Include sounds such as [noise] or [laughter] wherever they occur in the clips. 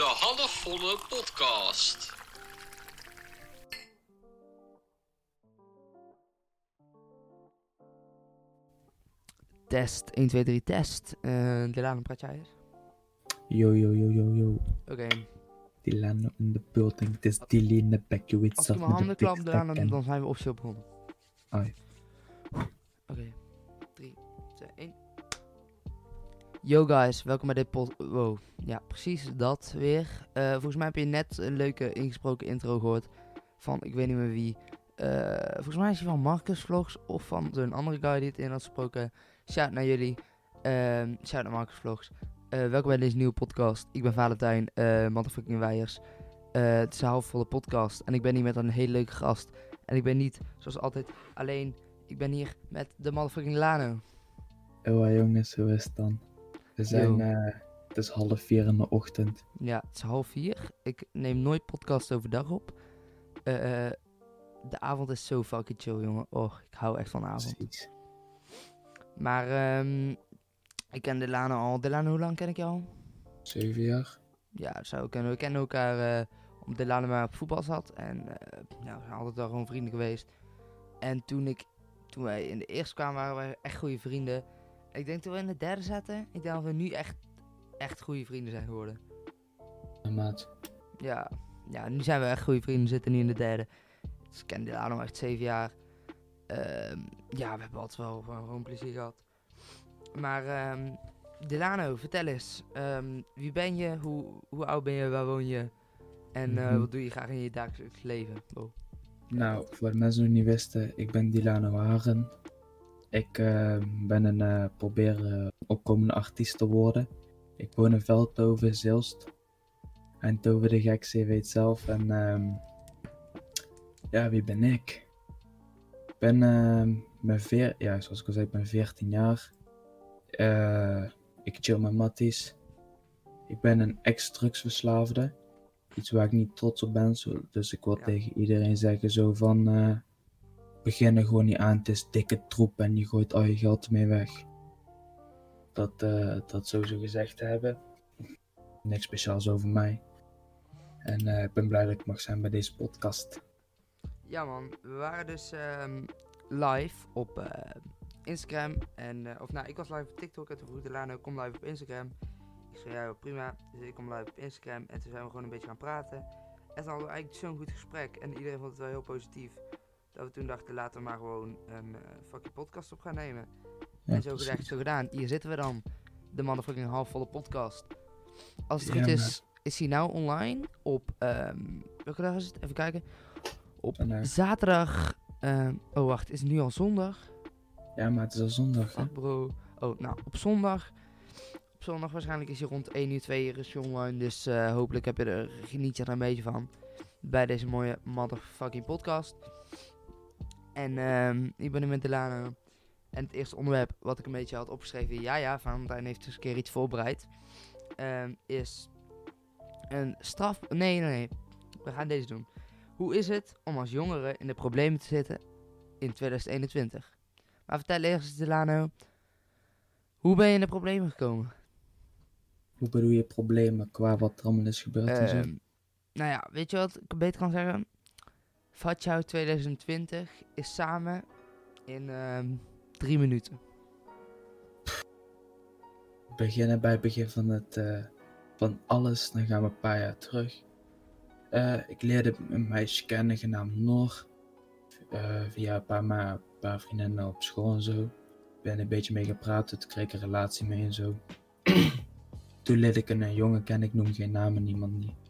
De halfvolle podcast. Test, 1, 2, 3, test. Uh, Delano, praat jij eens? Yo, yo, yo, yo, yo. Oké, Delano in the building. Het is Dilly in the back. Je weet als ik mijn met de handen klap, Delano, dan zijn we officieel begonnen. Ai. Oké, 3, 2, 1. Yo guys, welkom bij dit pod... Wow, ja, precies dat weer. Eh, volgens mij heb je net een leuke ingesproken intro gehoord van, ik weet niet meer wie. Eh, volgens mij is hij van Marcus Vlogs of van zo'n andere guy die het in had gesproken. Shout naar jullie. Ehm shout naar Marcus Vlogs. Eh, welkom bij deze nieuwe podcast. Ik ben Valentijn, eh motherfucking Weijers. Het is een halfvolle podcast en ik ben hier met een hele leuke gast. En ik ben niet, zoals altijd, alleen. Ik ben hier met de motherfucking Lano. Oh, jongens, hoe is het dan? We zijn, Yo. eh, het is half vier in de ochtend. Ja, het is half vier. Ik neem nooit podcast overdag op. Eh, eh, de avond is zo fucking chill, jongen. Oh, ik hou echt van de avond. Precies. Maar ehm, ik ken Delano al. Delano, hoe lang ken ik jou al? Zeven jaar. Ja, zou ik kennen. We kennen elkaar eh omdat Delano maar op voetbal zat. En we zijn altijd wel gewoon vrienden geweest. En toen, ik, toen wij in de eerste kwamen, waren wij echt goede vrienden. Ik denk toen we in de derde zaten, ik denk dat we nu echt, echt goede vrienden zijn geworden. Ja, maat. Ja, ja, nu zijn we echt goede vrienden, we zitten nu in de derde. Dus ik ken Delano echt zeven jaar. Ehm, ja, we hebben altijd wel gewoon plezier gehad. Maar ehm, Delano, vertel eens. ehm, wie ben je? Hoe, hoe oud ben je? Waar woon je? En eh, Mhm. wat doe je graag in je dagelijks leven? Wow. Nou, voor de mensen die het niet wisten, ik ben Dilano Haren. Ik eh, ben een eh probeer eh, opkomende artiest te worden. Ik woon in Veldhoven, Zilst. En Tove de Gekse je weet zelf. En ehm, ja, wie ben ik? Ik ben, ehm ben veer, ja, zoals ik al zei, ik ben 14 jaar. Ik chill met matties. Ik ben een ex-drugsverslaafde. Iets waar ik niet trots op ben. Dus ik wil Ja. tegen iedereen zeggen zo van... begin er gewoon niet aan. Het is dikke troep en je gooit al je geld ermee weg. Dat, eh dat sowieso gezegd te hebben. Niks speciaals over mij. En eh, ik ben blij dat ik mag zijn bij deze podcast. Ja man, we waren dus ehm, live op eh, Instagram. En, of nou, ik was live op TikTok en toen vroeg Delano, kom live op Instagram. Ik zei, ja prima. Dus ik kom live op Instagram en toen zijn we gewoon een beetje gaan praten. En toen hadden we eigenlijk zo'n goed gesprek en iedereen vond het wel heel positief. Dat we toen dachten, laten we maar gewoon een eh fucking podcast op gaan nemen. Ja, en zo gezegd, precies. zo gedaan. Hier zitten we dan. De motherfucking halfvolle podcast. Als het Ja, goed is, is hij nou online op... ehm welke dag is het? Even kijken. Op Vandaag. zaterdag... ehm, oh, wacht. Is het nu al zondag? Ja, maar het is al zondag. Fuck bro. Oh, nou, op zondag... Op zondag waarschijnlijk is hij rond 1 uur, 2 uur is online. Dus eh, hopelijk heb je er, geniet je er een beetje van. Bij deze mooie motherfucking podcast. En ehm, ik ben nu met Delano. En het eerste onderwerp wat ik een beetje had opgeschreven. Ja, ja, Valentijn heeft eens een keer iets voorbereid. ehm, is een straf... Nee, nee, nee. We gaan deze doen. Hoe is het om als jongere in de problemen te zitten in 2021? Maar vertel eerst, Delano. Hoe ben je in de problemen gekomen? Hoe bedoel je problemen qua wat er allemaal is gebeurd en zo? Ehm, nou ja, weet je wat ik beter kan zeggen? Fatjou 2020 is samen in ehm, drie minuten. beginnen bij het begin van, het, eh, van alles, dan gaan we een paar jaar terug. Eh, ik leerde een meisje kennen genaamd Noor. Eh, via een paar, een paar vriendinnen op school en zo. Ik ben een beetje mee gepraat, toen kreeg ik een relatie mee en zo. [clears throat] toen leerde ik een jongen kennen, ik noem geen namen, niemand niet.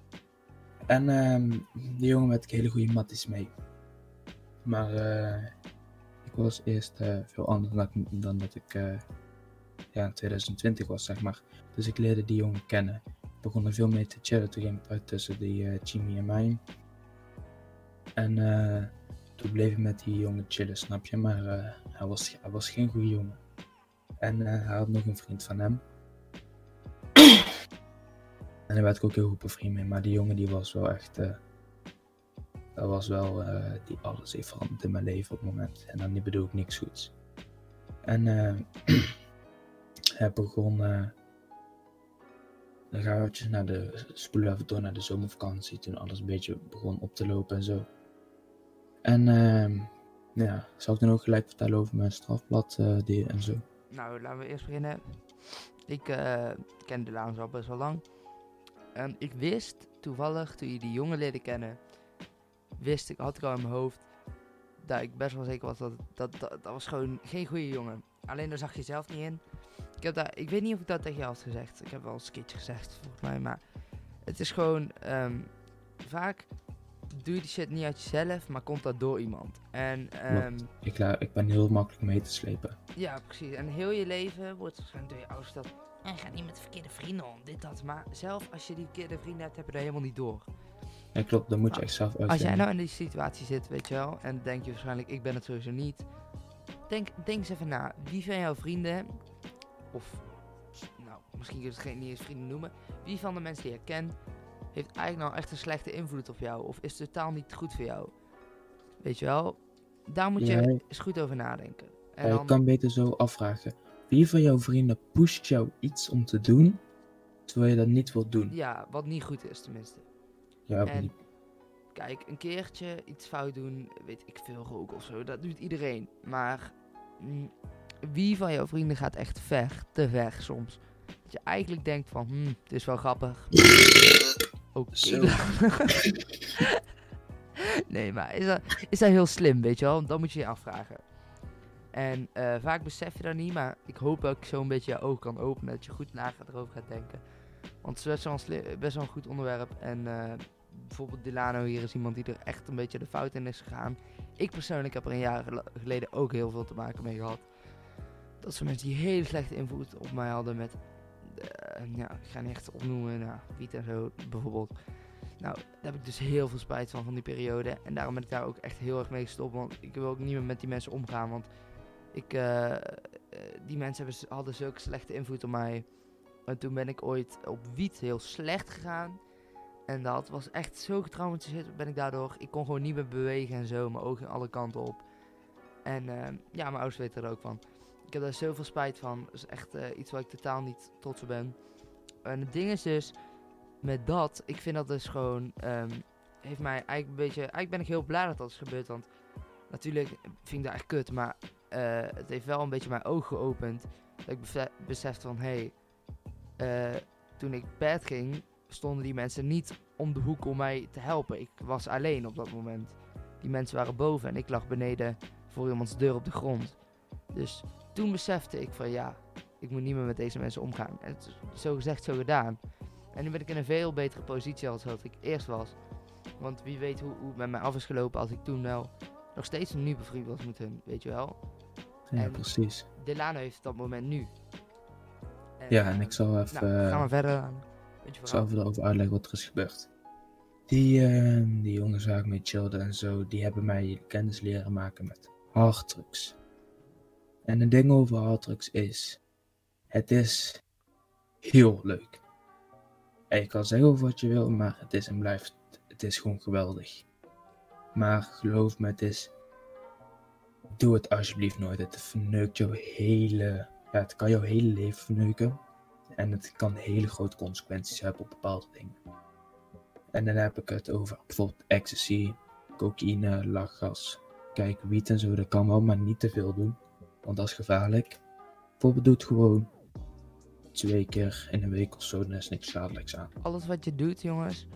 En ehm, die jongen met hele goede matties mee. Maar eh, ik was eerst eh, veel anders dan, dan dat ik eh, ja, in 2020 was, zeg maar. Dus ik leerde die jongen kennen. Ik begon er veel mee te chillen. Toen ging het uit tussen die eh Jimmy en mij. En eh, toen bleef ik met die jongen chillen, snap je? Maar hij, was, hij was geen goede jongen. En hij had nog een vriend van hem. En daar werd ik ook heel goed bevriend mee. Maar die jongen die was wel echt... eh, dat was wel eh, die alles heeft veranderd in mijn leven op het moment. En dan bedoel ik niks goeds. En eh, [clears throat] hij begon. Dan gaan we naar de, spoelen even door naar de zomervakantie, toen alles een beetje begon op te lopen en zo. En ehm ja, zal ik dan ook gelijk vertellen over mijn strafblad die, en zo? Nou, laten we eerst beginnen. Ik eh, ken de Laans al best wel lang. En ik wist toevallig, toen je die jongen leerde kennen, wist ik, had ik al in mijn hoofd, dat ik best wel zeker was dat dat, dat, dat was gewoon geen goede jongen. Alleen daar zag je zelf niet in. Ik, heb daar, ik weet niet of ik dat tegen jou had gezegd. Ik heb wel eens een keertje gezegd, volgens mij. Maar het is gewoon, ehm, vaak doe je die shit niet uit jezelf, maar komt dat door iemand. En ehm, Ik, ik ben heel makkelijk mee te slepen. ja, precies. En heel je leven wordt waarschijnlijk door je ouders dat. En ga niet met verkeerde vrienden om, dit, dat. Maar zelf, als je die verkeerde vrienden hebt, heb je dat helemaal niet door. Ja, klopt, dan moet je echt zelf uitvinden. Als jij nou in die situatie zit, weet je wel, en denk je waarschijnlijk, ik ben het sowieso niet. Denk, denk eens even na, wie van jouw vrienden, of, nou, misschien kun je het geen, niet eens vrienden noemen, wie van de mensen die je kent, heeft eigenlijk nou echt een slechte invloed op jou, of is totaal niet goed voor jou? Weet je wel, daar moet je Ja, eens goed over nadenken. En Ja, dan, kan beter zo afvragen. Wie van jouw vrienden pusht jou iets om te doen, terwijl je dat niet wilt doen? ja, wat niet goed is tenminste. Ja, En- Kijk, een keertje iets fout doen, weet ik veel, roken of zo, dat doet iedereen. Maar mm, wie van jouw vrienden gaat echt ver, te ver soms? Dat je eigenlijk denkt van, hm, het is wel grappig. [laughs] Oké. [laughs] Nee, maar is dat, is dat heel slim, weet je wel? Dan moet je je afvragen. En eh, vaak besef je dat niet, maar ik hoop dat ik zo een beetje je ogen kan openen. Dat je goed na gaat, erover gaat denken. Want het is best wel een, goed onderwerp. En eh, bijvoorbeeld Delano hier is iemand die er echt een beetje de fout in is gegaan. Ik persoonlijk heb er een jaar gel- geleden ook heel veel te maken mee gehad. Dat zijn mensen die hele slechte invloed op mij hadden met... ja, ik ga niet echt opnoemen, nou, wiet en zo bijvoorbeeld. Nou, daar heb ik dus heel veel spijt van, van die periode. En daarom ben ik daar ook echt heel erg mee gestopt. Want ik wil ook niet meer met die mensen omgaan. Want ik, eh, eh, die mensen hebben, hadden zulke slechte invloed op mij. En toen ben ik ooit op wiet heel slecht gegaan. En dat was echt zo getraumatiseerd ben ik daardoor. Ik kon gewoon niet meer bewegen en zo. Mijn ogen alle kanten op. En eh, ja, mijn ouders weten er ook van. Ik heb daar zoveel spijt van. Dat is echt iets waar ik totaal niet trots op ben. En het ding is dus, met dat, ik vind dat dus gewoon, ehm, heeft mij eigenlijk een beetje, eigenlijk ben ik heel blij dat dat is gebeurd. Want natuurlijk vind ik dat echt kut, maar het heeft wel een beetje mijn ogen geopend. Dat ik besefte van, hé, hey, eh, toen ik bed ging, stonden die mensen niet om de hoek om mij te helpen. Ik was alleen op dat moment. Die mensen waren boven en ik lag beneden voor iemands deur op de grond. Dus toen besefte ik van ja, ik moet niet meer met deze mensen omgaan. En het zo gezegd, zo gedaan. En nu ben ik in een veel betere positie als dat ik eerst was. Want wie weet hoe, hoe het met mij af is gelopen als ik toen wel nog steeds een nieuw bevriend was met hun, weet je wel. Ja, en- precies. Delano heeft dat moment nu. Ja, eh, en ik zal even, Nou, eh, gaan we verder. Weet je ik zal even erover uitleggen wat er is gebeurd. Die, eh, die jongens waar ik mee chillde en zo, die hebben mij kennis leren maken met harddrugs. En het ding over harddrugs is, het is heel leuk. En je kan zeggen over wat je wil, maar het is en blijft, het is gewoon geweldig. Maar geloof me, het is, doe het alsjeblieft nooit. Het verneukt jouw hele, ja, het kan jouw hele leven verneuken. En het kan hele grote consequenties hebben op bepaalde dingen. En dan heb ik het over bijvoorbeeld ecstasy, cocaïne, lachgas. Kijk, wiet en zo, dat kan wel, maar niet te veel doen. Want dat is gevaarlijk. Bijvoorbeeld doe het gewoon twee keer in een week of zo, dan is niks schadelijks aan. Alles wat je doet, jongens.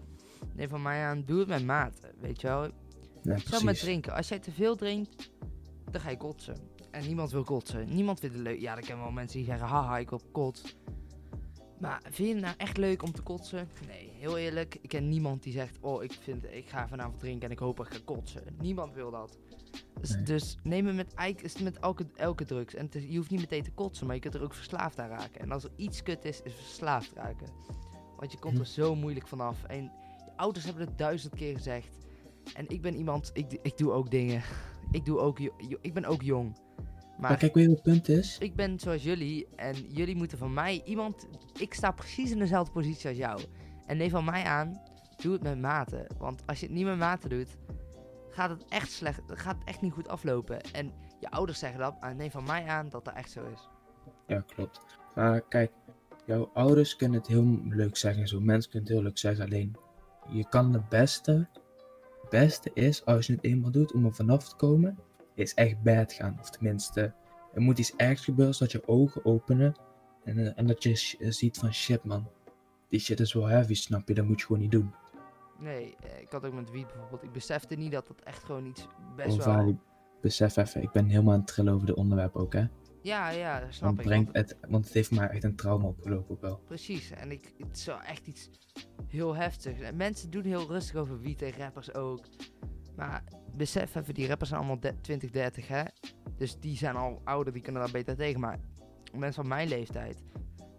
Nee, van mij aan, doe het met mate. Weet je wel. Ja, Zo met drinken. Als jij te veel drinkt, dan ga je kotsen. En niemand wil kotsen. Niemand vindt het leuk. Ja, er kennen wel mensen die zeggen, haha, ik wil kots. Maar vind je het nou echt leuk om te kotsen? Nee, heel eerlijk. Ik ken niemand die zegt, oh, ik, vind, ik ga vanavond drinken en ik hoop dat ik ga kotsen. Niemand wil dat. Dus, Nee. dus neem het met, is het met elke, elke drugs. En is- je hoeft niet meteen te kotsen, maar je kunt er ook verslaafd aan raken. En als er iets kut is, is verslaafd raken. Want je komt Hm. er zo moeilijk vanaf. En je ouders hebben het duizend keer gezegd. En ik ben iemand, ik, ik doe ook dingen. Ik, doe ook, ik ben ook jong. Maar Maar kijk, weet je wat het punt is? ik ben zoals jullie en jullie moeten van mij iemand. Ik sta precies in dezelfde positie als jou. En neem van mij aan, doe het met mate. Want als je het niet met mate doet, gaat het echt slecht. Gaat het echt niet goed aflopen. En je ouders zeggen dat, maar neem van mij aan dat dat echt zo is. Ja, klopt. Maar kijk, jouw ouders kunnen het heel leuk zeggen, zo mensen kunnen het heel leuk zeggen, alleen je kan het beste, beste is als je het eenmaal doet om er vanaf te komen, is echt bad gaan. Of tenminste, er moet iets ergs gebeuren zodat je ogen openen en, eh, en dat je sh- ziet van shit man, die shit is wel heavy, snap je, dat moet je gewoon niet doen. Nee, eh, ik had ook met wiet bijvoorbeeld. Ik besefte niet dat dat echt gewoon iets best Oh, wel... Besef even, ik ben helemaal aan het trillen over dit onderwerp ook, hè. Ja, ja, dat snap ik. brengt want- het, want het heeft mij echt een trauma opgelopen ook wel. Precies, en ik, het is wel echt iets heel heftigs. En mensen doen heel rustig over wiet en rappers ook. Maar besef even, die rappers zijn allemaal de- 20, 30 hè. Dus die zijn al ouder, die kunnen daar beter tegen. Maar mensen van mijn leeftijd,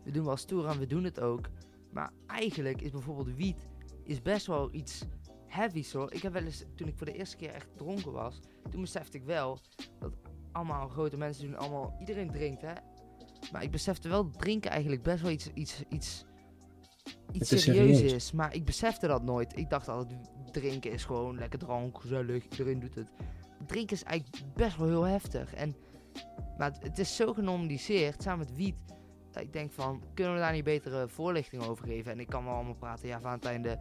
we doen wel stoer en we doen het ook. Maar eigenlijk is bijvoorbeeld wiet is best wel iets heavy's hoor. Ik heb wel eens, toen ik voor de eerste keer echt dronken was, toen besefte ik wel dat allemaal grote mensen doen allemaal, iedereen drinkt hè. Maar ik besefte wel dat drinken eigenlijk best wel iets, iets, iets, iets serieus serieus. is. Maar ik besefte dat nooit. Ik dacht altijd, drinken is gewoon lekker drank, gezellig, iedereen doet het. Drinken is eigenlijk best wel heel heftig. En, maar het, het is zo genormaliseerd, samen met wiet, dat ik denk van, kunnen we daar niet betere voorlichting over geven? En ik kan wel allemaal praten, ja, Valentijn de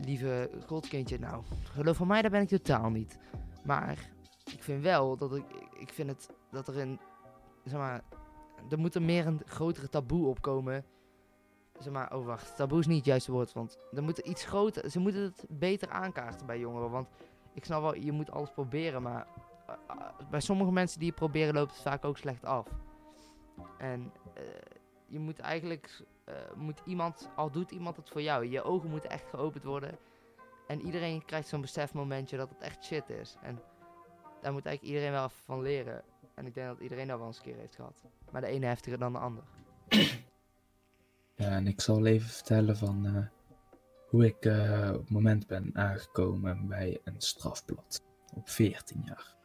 lieve godkindje. Nou, geloof van mij, daar ben ik totaal niet. Maar ik vind wel dat ik, ik vind het, dat er een, zeg maar, er moet er meer een grotere taboe opkomen. Zeg maar, oh wacht, taboe is niet het juiste woord, want er moet iets groter, ze moeten het beter aankaarten bij jongeren, want ik snap wel, je moet alles proberen, maar eh, eh, bij sommige mensen die het proberen loopt het vaak ook slecht af. En eh, je moet eigenlijk, moet iemand, al doet iemand het voor jou, je ogen moeten echt geopend worden. En iedereen krijgt zo'n besefmomentje dat het echt shit is. En daar moet eigenlijk iedereen wel van leren. En ik denk dat iedereen dat wel eens een keer heeft gehad. Maar de ene heftiger dan de ander. [clears throat] Ja, en ik zal even vertellen van eh, hoe ik eh, op het moment ben aangekomen bij een strafblad op 14 jaar.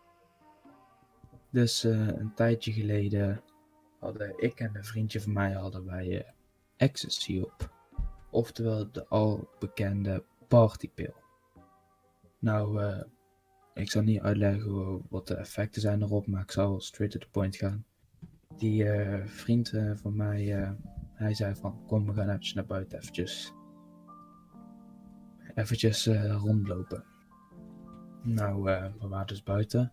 Dus eh, een tijdje geleden hadden ik en een vriendje van mij hadden wij ecstasy op. Oftewel de al bekende partypil. Nou, ik zal niet uitleggen wat de effecten zijn erop, maar ik zal straight to the point gaan. Die eh, vriend eh, van mij, eh, hij zei van, kom we gaan eventjes naar buiten, eventjes, eventjes rondlopen. Nou, we waren dus buiten.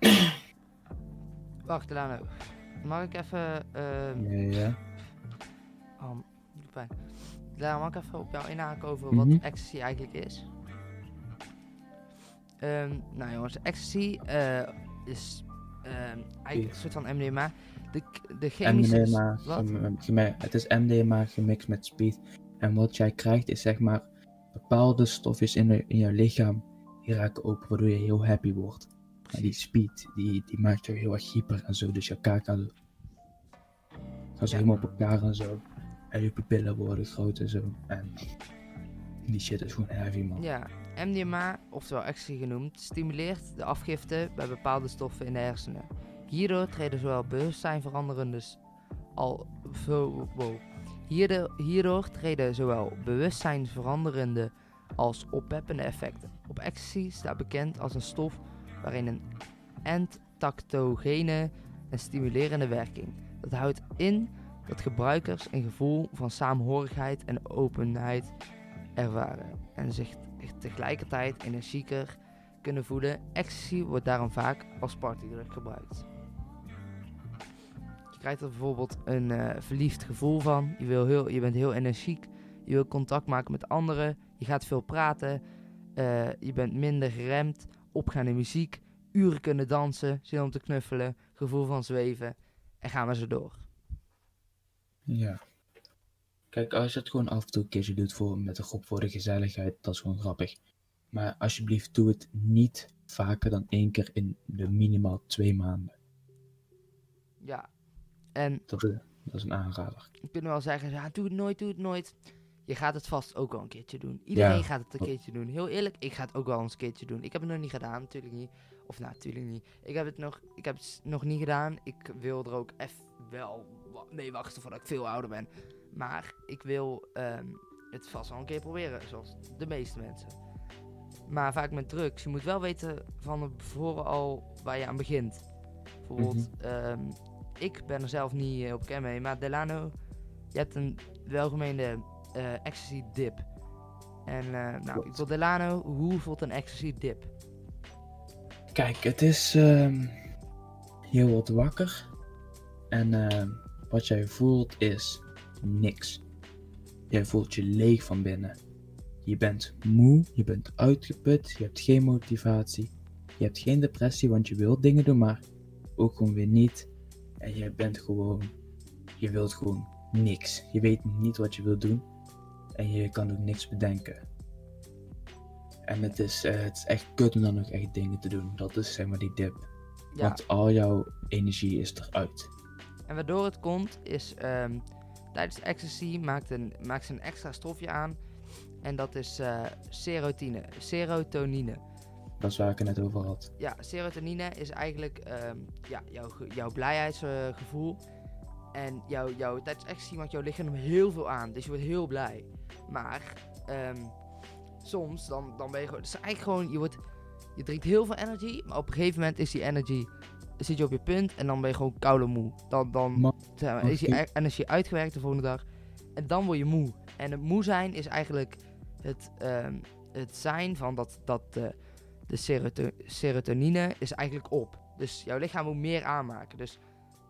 [clears throat] Wacht, Delano. Mag ik even... Ja, ja. Oh, doet pijn. Mag ik even op jou inhaken over wat Mhm. ecstasy eigenlijk is? Ehm, nou jongens, ecstasy eh, is ehm, eigenlijk een soort van MDMA. De, de chemische... MDMA, geme- het is MDMA gemixt met speed. En wat jij krijgt is zeg maar bepaalde stofjes in, de- in jouw lichaam die raken open, waardoor je heel happy wordt. En die speed, die, die maakt jou heel erg hyper en zo, dus je kaak gaat ze Ja. helemaal op elkaar en zo. En je pupillen worden groot en zo. En die shit is gewoon heavy man. Ja, MDMA, oftewel ecstasy genoemd, stimuleert de afgifte bij bepaalde stoffen in de hersenen. Hierdoor treden zowel bewustzijnveranderende. Hierdoor, treden zowel bewustzijnsveranderende als oppeppende effecten. Op ecstasy staat bekend als een stof waarin een entactogene en stimulerende werking. Dat houdt in dat gebruikers een gevoel van saamhorigheid en openheid ervaren en zich tegelijkertijd energieker kunnen voelen. Ecstasy wordt daarom vaak als partydrug gebruikt. Je krijgt er bijvoorbeeld een eh, verliefd gevoel van. Je, wil heel, je bent heel energiek. Je wil contact maken met anderen. Je gaat veel praten. eh, je bent minder geremd. Opgaande muziek. Uren kunnen dansen. Zin om te knuffelen. Gevoel van zweven. En gaan we zo door. Ja. Kijk, als je het gewoon af en toe een keertje doet voor, met een groep voor de gezelligheid, dat is gewoon grappig. Maar alsjeblieft, doe het niet vaker dan één keer in de minimaal twee maanden. Ja. En Dat is, dat is een aanrader. je kunt wel zeggen, ja, doe het nooit, doe het nooit. Je gaat het vast ook wel een keertje doen. Iedereen Ja. gaat het een keertje doen. Heel eerlijk, ik ga het ook wel eens een keertje doen. Ik heb het nog niet gedaan, natuurlijk niet. Of nou, natuurlijk niet. Ik heb het nog, ik heb het nog niet gedaan. Ik wil er ook echt wel mee wachten voordat ik veel ouder ben. Maar ik wil ehm, het vast wel een keer proberen, zoals de meeste mensen. Maar vaak met drugs, je moet wel weten van tevoren al waar je aan begint. Bijvoorbeeld, ehm, ik ben er zelf niet op bekend mee, maar Delano, je hebt een welgemeende eh, ecstasy dip. En eh, nou, ik wil Delano, hoe voelt een ecstasy dip? Kijk, het is ehm heel wat wakker. En wat jij voelt is niks. Jij voelt je leeg van binnen. Je bent moe, je bent uitgeput, je hebt geen motivatie. Je hebt geen depressie, want je wilt dingen doen, maar ook gewoon weer niet. En je bent gewoon, je wilt gewoon niks. Je weet niet wat je wilt doen. En je kan ook niks bedenken. En het is, eh, het is echt kut om dan nog echt dingen te doen. Dat is zeg maar die dip. Ja, Want al jouw energie is eruit. en waardoor het komt is, ehm, tijdens ecstasy maakt, een, maakt ze een extra stofje aan. En dat is eh, serotine, serotonine. Dat is waar ik het net over had. Ja, serotonine is eigenlijk ehm, ja, jouw, jouw blijheidsgevoel. en jouw, jouw, tijdens ecstasy maakt jouw lichaam heel veel aan. Dus je wordt heel blij. Maar ehm, soms dan, dan ben je gewoon... Het is eigenlijk gewoon... Je, wordt, je drinkt heel veel energy. Maar op een gegeven moment is die energy... Zit je op je punt en dan ben je gewoon koude moe. Dan, dan Ma- zeg maar, is oké. e- energie uitgewerkt de volgende dag. En dan word je moe. En het moe zijn is eigenlijk het, ehm, het zijn van dat, dat eh, de seroto- serotonine is eigenlijk op. Dus jouw lichaam moet meer aanmaken. Dus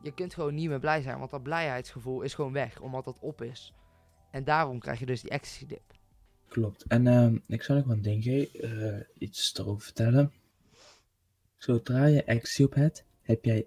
je kunt gewoon niet meer blij zijn, want dat blijheidsgevoel is gewoon weg, omdat dat op is. En daarom krijg je dus die ecstasy dip. Klopt. En ehm, ik zal nog wel een ding eh, iets erover vertellen. Zodra je ecstasy op hebt, heb jij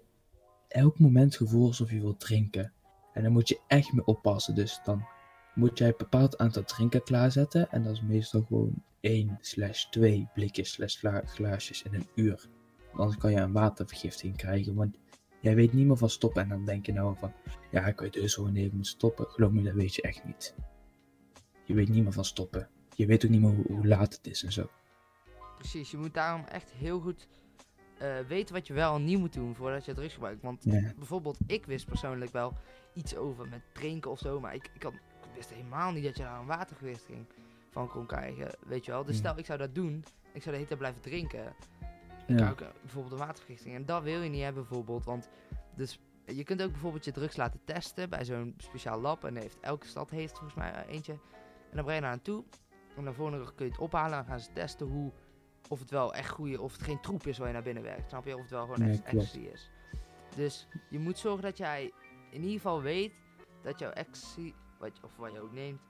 elk moment het gevoel alsof je wilt drinken. En daar moet je echt mee oppassen. Dus dan moet jij een bepaald aantal drinken klaarzetten. En dat is meestal gewoon 1 slash 2 blikjes slash gla- glaasjes in een uur. Anders kan je een watervergiftiging krijgen. Want jij weet niet meer van stoppen. En dan denk je nou van, ja ik weet dus ik moet stoppen. Geloof me, dat weet je echt niet. Je weet niet meer van stoppen. Je weet ook niet meer hoe laat het is en zo. Precies, je moet daarom echt heel goed eh, weten wat je wel en niet moet doen voordat je drugs gebruikt. Want Ja. bijvoorbeeld, ik wist persoonlijk wel iets over met drinken of zo, maar ik, ik, had, ik wist helemaal niet dat je daar een watervergiftiging van kon krijgen, weet je wel. Dus Ja. stel, ik zou dat doen, ik zou de hele tijd blijven drinken, dan Ja. ik bijvoorbeeld een watervergiftiging. En dat wil je niet hebben bijvoorbeeld, want dus, je kunt ook bijvoorbeeld je drugs laten testen bij zo'n speciaal lab. En heeft, elke stad heeft volgens mij eh, eentje. En dan breng je daar naartoe. En dan volgende kun je het ophalen en dan gaan ze testen hoe, of het wel echt goede, of het geen troep is waar je naar binnen werkt. Snap je? Of het wel gewoon Nee, echt ecstasy is. Dus je moet zorgen dat jij in ieder geval weet dat jouw ecstasy, wat of wat je ook neemt,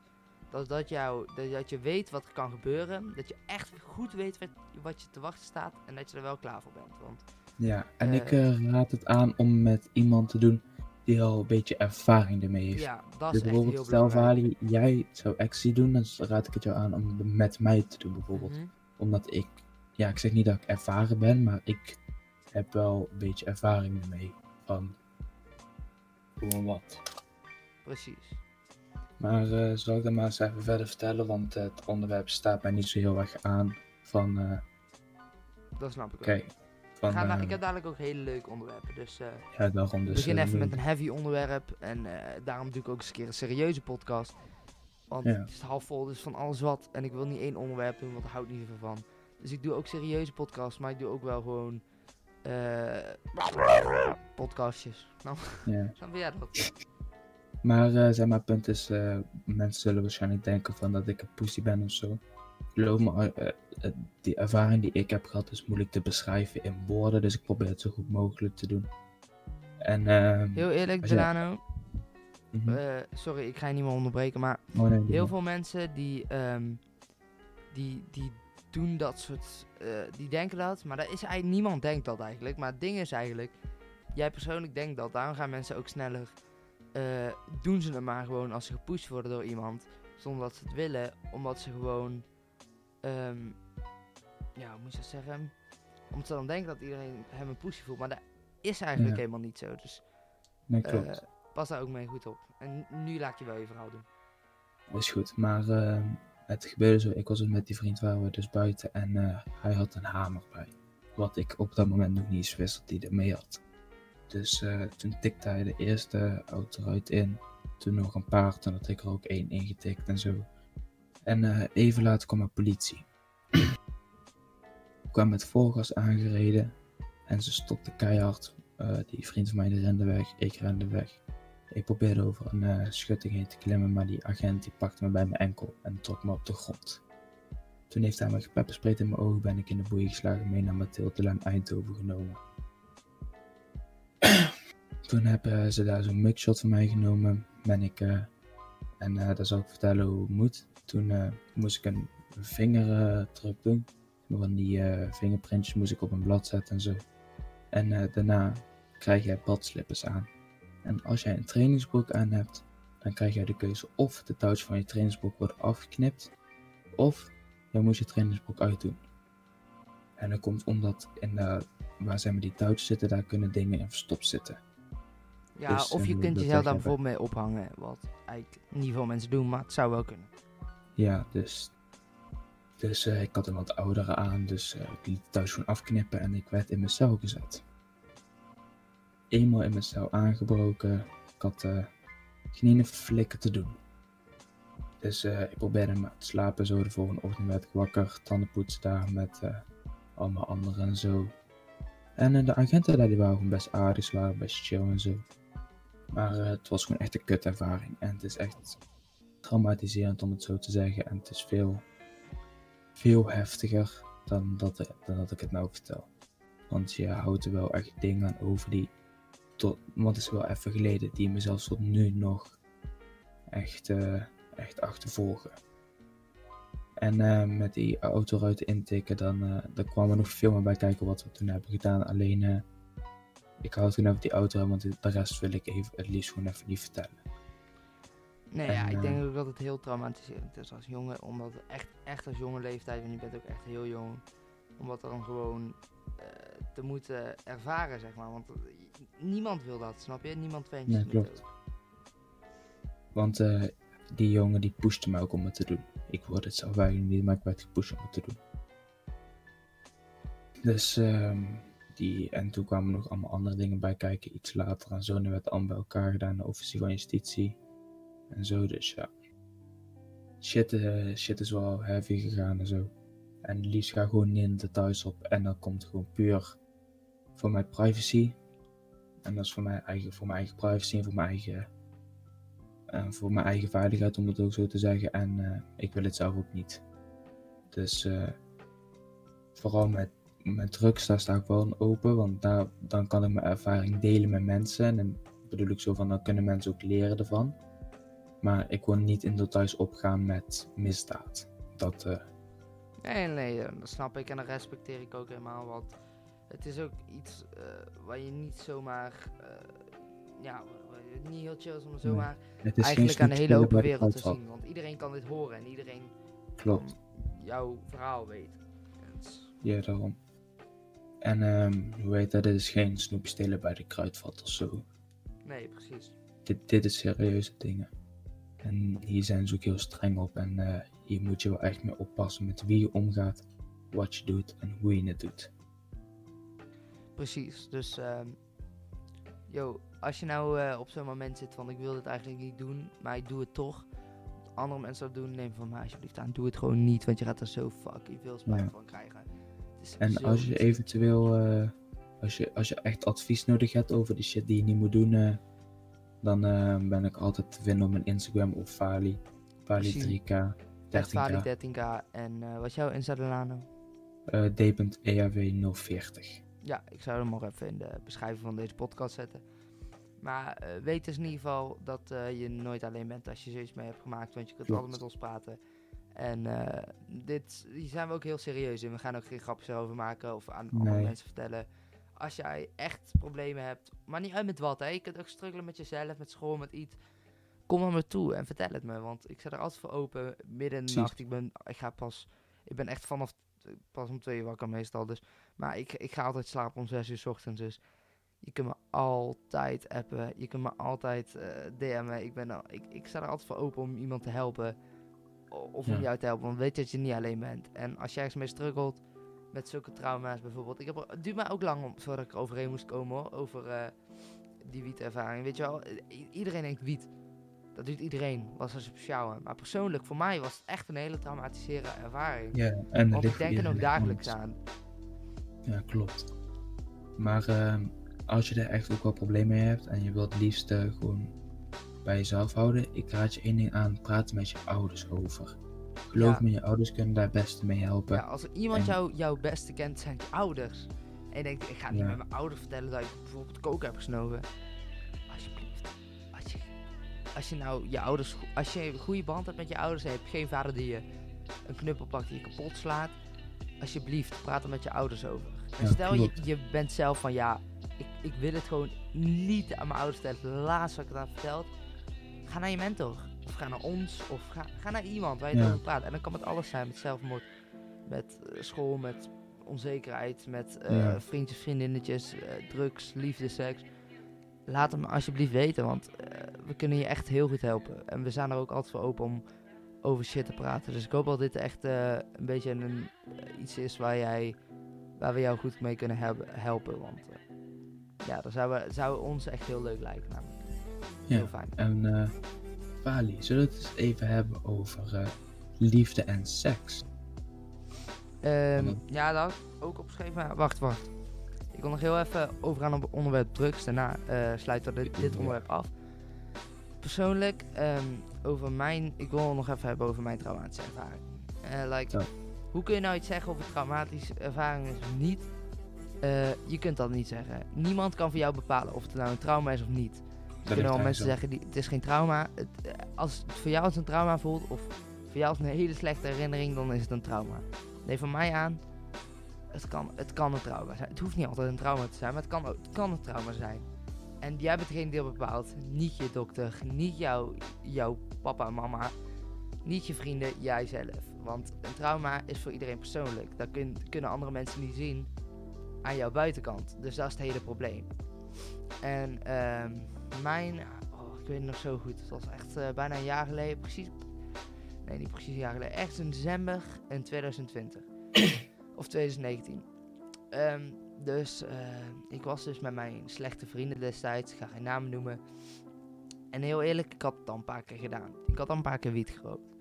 dat, dat, jou, dat, dat je weet wat er kan gebeuren. Dat je echt goed weet wat, wat je te wachten staat en dat je er wel klaar voor bent. Want Ja, en Eh. ik eh, raad het aan om met iemand te doen die al een beetje ervaring ermee heeft. ja, dat dus is echt heel bijvoorbeeld, stel. Vali, jij zou actie doen, dan raad ik het jou aan om met mij te doen bijvoorbeeld. Mhm. Omdat ik, ja, ik zeg niet dat ik ervaren ben, maar ik heb wel een beetje ervaring ermee. Van gewoon wat. Precies. Maar eh, zal ik dan maar eens even verder vertellen, want het onderwerp staat mij niet zo heel erg aan. Van, eh Dat snap ik ook. van, gaan eh, ik heb dadelijk ook hele leuke onderwerpen. Dus ja, daarom dus. beginnen eh, even met een heavy onderwerp. En daarom doe ik ook eens een keer een serieuze podcast. Want Ja. het is half vol, dus van alles wat. En ik wil niet één onderwerp doen, want daar hou ik niet zoveel van. Dus ik doe ook serieuze podcasts, maar ik doe ook wel gewoon eh podcastjes. Nou, ja. [laughs] snap jij dat? Maar eh, zeg maar, punt is, eh, mensen zullen waarschijnlijk denken van dat ik een pussy ben of zo. Geloof me, die ervaring die ik heb gehad is moeilijk te beschrijven in woorden, dus ik probeer het zo goed mogelijk te doen. En, ehm, Heel eerlijk, Delano. mhm. sorry, ik ga je niet meer onderbreken, maar Oh, nee, heel veel mensen die, ehm, die, die doen dat soort, eh, die denken dat, maar dat is eigenlijk, niemand denkt dat eigenlijk. Maar het ding is eigenlijk, jij persoonlijk denkt dat, daarom gaan mensen ook sneller, eh, doen ze het maar gewoon als ze gepusht worden door iemand, zonder dat ze het willen, omdat ze gewoon, ehm, ja, hoe moet je dat zeggen, omdat ze dan denken dat iedereen hem een pushje voelt, maar dat is eigenlijk Ja. helemaal niet zo. Dus Nee, eh, klopt. pas daar ook mee goed op. En nu laat je wel je verhaal doen. is goed. Maar ehm, het gebeurde zo, ik was dus met die vriend, waren we dus buiten en eh, hij had een hamer bij. Wat ik op dat moment nog niet eens wist dat hij er mee had. Dus eh, toen tikte hij de eerste auto eruit in. Toen nog een paar, toen had ik er ook één ingetikt en zo. En eh, even later kwam de politie. kwam met voorgas aangereden. En ze stopte keihard. Die vriend van mij rende weg, ik rende weg. Ik probeerde over een eh, schutting heen te klimmen, maar die agent die pakte me bij mijn enkel en trok me op de grond. Toen heeft hij me gepeppersprayed in mijn ogen, ben ik in de boeien geslagen, mee naar Mathilde en Eindhoven genomen. [clears throat] Toen hebben ze daar zo'n mugshot van mij genomen, ben ik, eh, en eh daar zal ik vertellen hoe het moet. Toen eh, moest ik een vingerdruk doen, van die eh, vingerprintjes moest ik op een blad zetten en zo. En eh, daarna krijg jij badslippers aan. En als jij een trainingsbroek aan hebt, dan krijg jij de keuze of de touwtjes van je trainingsbroek worden afgeknipt, of je moet je trainingsbroek uitdoen. En dat komt omdat in de, waar zeg maar, die touwtjes zitten, daar kunnen dingen in verstopt zitten. Ja, Dus, of je eh, kunt jezelf daar bijvoorbeeld mee ophangen. Wat eigenlijk niet veel mensen doen, maar het zou wel kunnen. Ja, dus, dus eh, ik had een wat oudere aan, dus eh, ik liet het thuis gewoon afknippen en ik werd in mijn cel gezet. Eenmaal in mijn cel aangebroken, ik had eh, geen ene flikker te doen. Dus eh, ik probeerde maar te slapen, zo de volgende ochtend werd ik wakker, tanden poetsen daar met eh, allemaal anderen en zo. En de agenten daar die waren gewoon best aardig, ze waren best chill en zo. Maar het was gewoon echt een kutervaring en het is echt traumatiserend om het zo te zeggen. En het is veel, veel heftiger dan dat, dan dat ik het nou vertel. Want je houdt er wel echt dingen aan over die, tot, want het is wel even geleden, die me zelfs tot nu nog echt, eh, echt achtervolgen. En eh, met die autoruiten intikken, dan, eh dan kwam er nog veel meer bij kijken wat we toen hebben gedaan. Alleen, eh, ik hou gewoon over die auto, want de rest wil ik even, het liefst gewoon even niet vertellen. Nee, En, ja, ik denk ook dat het heel traumatiserend is als jongen. Omdat echt, echt als jonge leeftijd, en je bent ook echt heel jong. Omdat dan gewoon te moeten ervaren, zeg maar. Want niemand wil dat, snap je? Niemand vindt Nee, klopt. Want eh, die jongen die pushte me ook om het te doen. Ik word het zelf eigenlijk niet, maar ik werd gepusht om het te doen. Dus ehm, die, en toen kwamen nog allemaal andere dingen bij kijken, iets later en zo. En er werd allemaal bij elkaar gedaan, de officier van justitie. En zo, dus ja. Shit, eh, shit is wel heavy gegaan en zo. En liefst ga gewoon niet in details op. En dan komt het gewoon puur voor mijn privacy. En dat is voor mijn eigen, voor mijn eigen privacy en voor mijn eigen eh, voor mijn eigen veiligheid, om het ook zo te zeggen. En eh, ik wil het zelf ook niet. Dus eh, vooral met, met drugs, daar sta ik wel open. Want daar, dan kan ik mijn ervaring delen met mensen. En dan bedoel ik zo van, dan kunnen mensen ook leren ervan. Maar ik wil niet in details opgaan met misdaad. Dat, Nee, nee, dat snap ik en dat respecteer ik ook helemaal. Want het is ook iets eh, waar je niet zomaar. eh, ja, niet heel chill is om Nee. zomaar het is eigenlijk aan de hele open wereld te zien. Want iedereen kan dit horen en iedereen Klopt. jouw verhaal is- Ja, daarom. En ehm, hoe heet dat? Dit is geen snoepje stelen bij de kruidvat of zo. Nee, precies. dit, dit is serieuze dingen. En hier zijn ze ook heel streng op. En eh, hier moet je wel echt mee oppassen met wie je omgaat, wat je doet en hoe je het doet. Precies. Dus, ehm yo, als je nou eh, op zo'n moment zit van ik wil dit eigenlijk niet doen, maar ik doe het toch. Andere mensen dat doen, neem van mij alsjeblieft aan. Doe het gewoon niet, want je gaat er zo fucking veel spijt Ja. van krijgen. En als je eventueel, eh, als, je, als je echt advies nodig hebt over de shit die je niet moet doen, eh, dan ben ik altijd te vinden op mijn Instagram of Fali. Fali Precies. 3K, Echt 13K, Vali 13k. En wat is jouw Insta Delano? eh d.eaw 040. Ja, ik zou hem nog even in de beschrijving van deze podcast zetten. Maar eh, weet dus in ieder geval dat eh, je nooit alleen bent als je zoiets mee hebt gemaakt. Want je kunt Klopt. altijd met ons praten. En eh, dit, hier zijn we ook heel serieus in. We gaan ook geen grapjes over maken of aan andere mensen vertellen. Als jij echt problemen hebt, maar niet uit met wat. Hè. Je kunt ook struggelen met jezelf, met school, met iets. Kom naar me toe en vertel het me. Want ik sta er altijd voor open. Midden in de Precies. nacht. Ik ben, ik ga pas. Ik ben echt vanaf pas om twee uur wakker meestal. Dus maar ik, ik ga altijd slapen om 6 uur 's ochtends. Dus je kunt me altijd appen. Je kunt me altijd eh DM'en. Ik, ben, al- ik, ik sta er altijd voor open om iemand te helpen. Of om Ja. jou te helpen. Want weet je dat je niet alleen bent. En als je ergens mee struggelt. Met zulke trauma's bijvoorbeeld. Ik heb, er- het duurt mij ook lang om, voordat ik er overheen moest komen hoor. Over eh, die wietervaring. Weet je wel. i- iedereen denkt wiet. Dat doet iedereen. Was er speciaal aan. Maar persoonlijk voor mij was het echt een hele traumatiserende ervaring. Ja, en Want ik denk er nog dagelijks aan. Ja, klopt. Maar ehm, als je er echt ook wel problemen mee hebt en je wilt het liefst eh, gewoon bij jezelf houden, ik raad je één ding aan, praat er met je ouders over. Geloof Ja. me, je ouders kunnen daar het beste mee helpen. Ja, als iemand En- jou, jouw beste kent, zijn je ouders. En je denkt, ik ga niet Ja. met mijn ouders vertellen dat ik bijvoorbeeld kook heb gesnoven. Alsjeblieft. Als je, als je nou je ouders, als je een goede band hebt met je ouders en je hebt geen vader die je een knuppel pakt die je kapot slaat. Alsjeblieft, praat er met je ouders over. Ja, stel je, bent zelf van ja, ik, ik wil het gewoon niet aan mijn ouders vertellen. Laatst wat ik het verteld. Ga naar je mentor. Of ga naar ons. Of ga, ga naar iemand waar je Ja. over praat. En dan kan het alles zijn. Met zelfmoord. Met eh, school. Met onzekerheid. Met eh, Ja. vriendjes, vriendinnetjes. eh, drugs, liefde, seks. Laat hem alsjeblieft weten. Want we kunnen je echt heel goed helpen. En we zijn er ook altijd voor open om over shit te praten. Dus ik hoop dat dit echt een beetje een, iets is waar jij... Waar we jou goed mee kunnen helpen. Want eh, ja, dat zou, we- zou ons echt heel leuk lijken. Namelijk. Ja. Heel fijn. En eh Fali, zullen we het eens even hebben over eh, liefde en seks? Ehm, dan- ja, dat had ik ook opgeschreven. Maar wacht, wacht. Ik wil nog heel even overgaan op het onderwerp drugs. Daarna sluiten we dit, onderwerp af. Persoonlijk, ehm, over mijn... Ik wil nog even hebben over mijn traumatische ervaring. Eh, like, Ja. Hoe kun je nou iets zeggen of het traumatische ervaring is of niet? Eh, je kunt dat niet zeggen. Niemand kan voor jou bepalen of het nou een trauma is of niet. Er kunnen wel mensen zeggen, die, het is geen trauma. Het, eh, als het voor jou als een trauma voelt, of voor jou als een hele slechte herinnering, dan is het een trauma. Nee, van mij aan, het kan, het kan een trauma zijn. Het hoeft niet altijd een trauma te zijn, maar het kan, ook, het kan een trauma zijn. En jij bent degene die dat bepaalt. Niet je dokter, niet jouw, jouw papa en mama, niet je vrienden, jijzelf. Want een trauma is voor iedereen persoonlijk. Dat kun- kunnen andere mensen niet zien aan jouw buitenkant. Dus dat is het hele probleem. En ehm, mijn, oh, ik weet het nog zo goed. Het was echt eh, bijna een jaar geleden, precies. Nee, niet precies een jaar geleden. Echt in december in 2020. [coughs] of 2019. Ehm, dus eh, ik was dus met mijn slechte vrienden destijds. Ik ga geen namen noemen. En heel eerlijk, ik had het al een paar keer gedaan. Ik had al een paar keer wiet gerookt.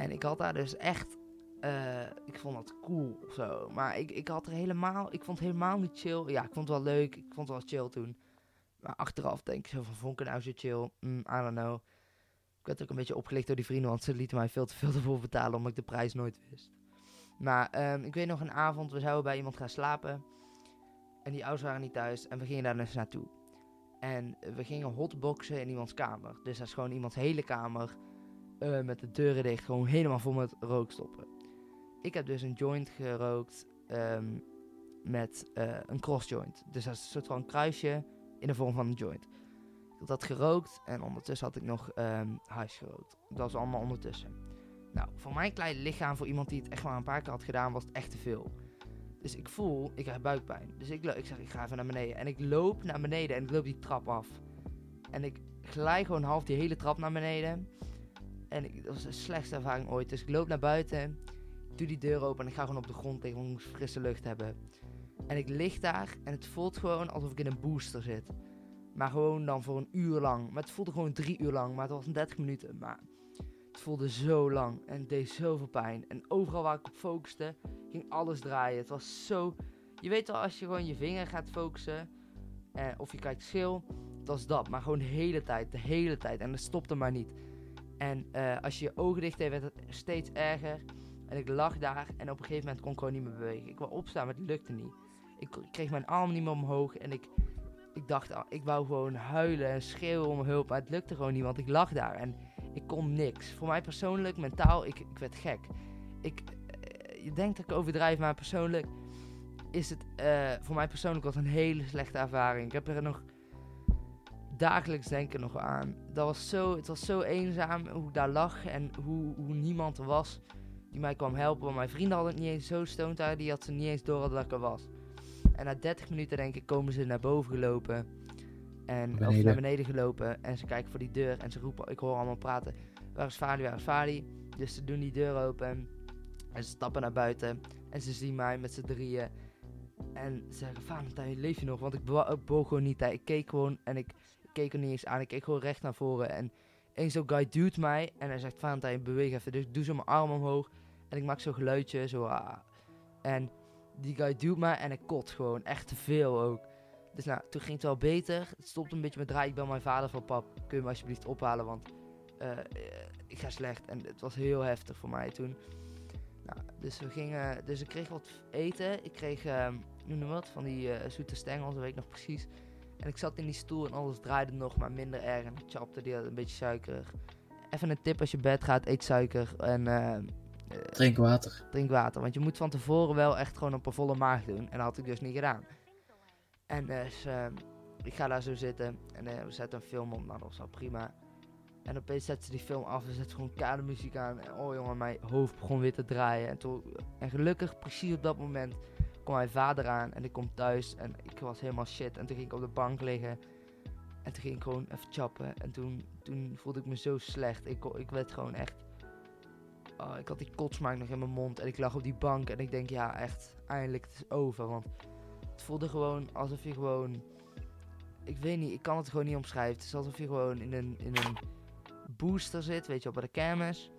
En ik had daar dus echt. eh, ik vond dat cool of zo. Maar ik, ik had er helemaal. Ik vond het helemaal niet chill. Ja, ik vond het wel leuk. Ik vond het wel chill toen. Maar achteraf denk ik zo van. Vond ik nou zo chill? Mm, I don't know. Ik werd ook een beetje opgelicht door die vrienden. Want ze lieten mij veel te veel [laughs] ervoor betalen. Omdat ik de prijs nooit wist. Maar ehm, ik weet nog een avond. We zouden bij iemand gaan slapen. En die ouders waren niet thuis. En we gingen daar dus naartoe. En we gingen hotboxen in iemands kamer. Dus dat is gewoon iemands hele kamer. Eh, met de deuren dicht. Gewoon helemaal vol met rookstoppen. Ik heb dus een joint gerookt. ehm, met eh, een cross joint. Dus dat is een soort van kruisje in de vorm van een joint. Ik had dat gerookt. En ondertussen had ik nog hash gerookt. Dat was allemaal ondertussen. Nou, voor mijn kleine lichaam, voor iemand die het echt maar een paar keer had gedaan, was het echt te veel. Dus ik voel, ik krijg buikpijn. Dus ik, ik zeg, ik ga even naar beneden. En ik loop naar beneden en ik loop die trap af. En ik glij gewoon half die hele trap naar beneden. En ik, dat was de slechtste ervaring ooit. Dus ik loop naar buiten, doe die deur open en ik ga gewoon op de grond liggen, want frisse lucht hebben. En ik lig daar en het voelt gewoon alsof ik in een booster zit. Maar gewoon dan voor een uur lang. Maar het voelde gewoon drie uur lang, maar het was 30 minuten. Maar het voelde zo lang en het deed zoveel pijn. En overal waar ik op focuste, ging alles draaien. Het was zo... Je weet wel, als je gewoon je vinger gaat focussen, eh, of je kijkt schil, dat is dat. Maar gewoon de hele tijd, de hele tijd. En dat stopte maar niet. En eh, als je je ogen dicht deed, werd het steeds erger. En ik lag daar en op een gegeven moment kon ik gewoon niet meer bewegen. Ik wou opstaan, maar het lukte niet. Ik kreeg mijn arm niet meer omhoog en ik, ik dacht, ah, ik wou gewoon huilen en schreeuwen om hulp. Maar het lukte gewoon niet, want ik lag daar en ik kon niks. Voor mij persoonlijk, mentaal, ik, ik werd gek. Ik, eh, je denkt dat ik overdrijf, maar persoonlijk is het, eh, voor mij persoonlijk was een hele slechte ervaring. Ik heb er nog dagelijks denken nog aan. Dat was zo, het was zo eenzaam hoe ik daar lag en hoe, hoe niemand er was die mij kwam helpen. Want mijn vrienden hadden het niet eens zo stoned daar, die had ze niet eens door dat ik er was. En na 30 minuten denk ik komen ze naar boven gelopen. En, Of naar beneden gelopen. En ze kijken voor die deur en ze roepen, ik hoor allemaal praten. Waar is Fali, waar is Fali? Dus ze doen die deur open. En ze stappen naar buiten. En ze zien mij met z'n drieën. En ze zeggen, Valentijn, leef je nog? Want ik ik boog gewoon niet. hè. Ik keek gewoon en ik, ik keek er niet eens aan. Ik keek gewoon recht naar voren. En één zo'n guy duwt mij. En hij zegt, Valentijn, beweeg even. Dus ik doe zo mijn arm omhoog. En ik maak zo'n geluidje. Zo, ah. En die guy duwt mij en ik kot gewoon. Echt te veel ook. Dus nou, toen ging het wel beter. Het stopte een beetje met draaien. Ik bel mijn vader van pap, kun je me alsjeblieft ophalen, want eh, eh, ik ga slecht. En het was heel heftig voor mij toen. Nou, dus we gingen, dus ik kreeg wat eten. Ik kreeg, hoe noem wat, van die eh, zoete stengels, dat weet ik nog precies. En ik zat in die stoel en alles draaide nog, maar minder erg. En ik chapte die had een beetje suikerig. Even een tip als je bed gaat, eet suiker en eh, eh, Drink water. drink water. Want je moet van tevoren wel echt gewoon op een volle maag doen. En dat had ik dus niet gedaan. En dus, ik ga daar zo zitten en we zetten een film op. Nou, dat was wel prima. En opeens zet ze die film af en zet gewoon kade muziek aan. En oh jongen, mijn hoofd begon weer te draaien. En, toen, en gelukkig, precies op dat moment, mijn vader aan. En ik kom thuis en ik was helemaal shit. En toen ging ik op de bank liggen. En toen ging ik gewoon even chappen. En toen, toen voelde ik me zo slecht. Ik, ik werd gewoon echt... Oh, ik had die kotsmaak nog in mijn mond. En ik lag op die bank. En ik denk, ja, echt, eindelijk, het is over. Want het voelde gewoon alsof je gewoon... Ik weet niet, ik kan het gewoon niet omschrijven. Het is alsof je gewoon in een, in een booster zit, weet je bij de kermis.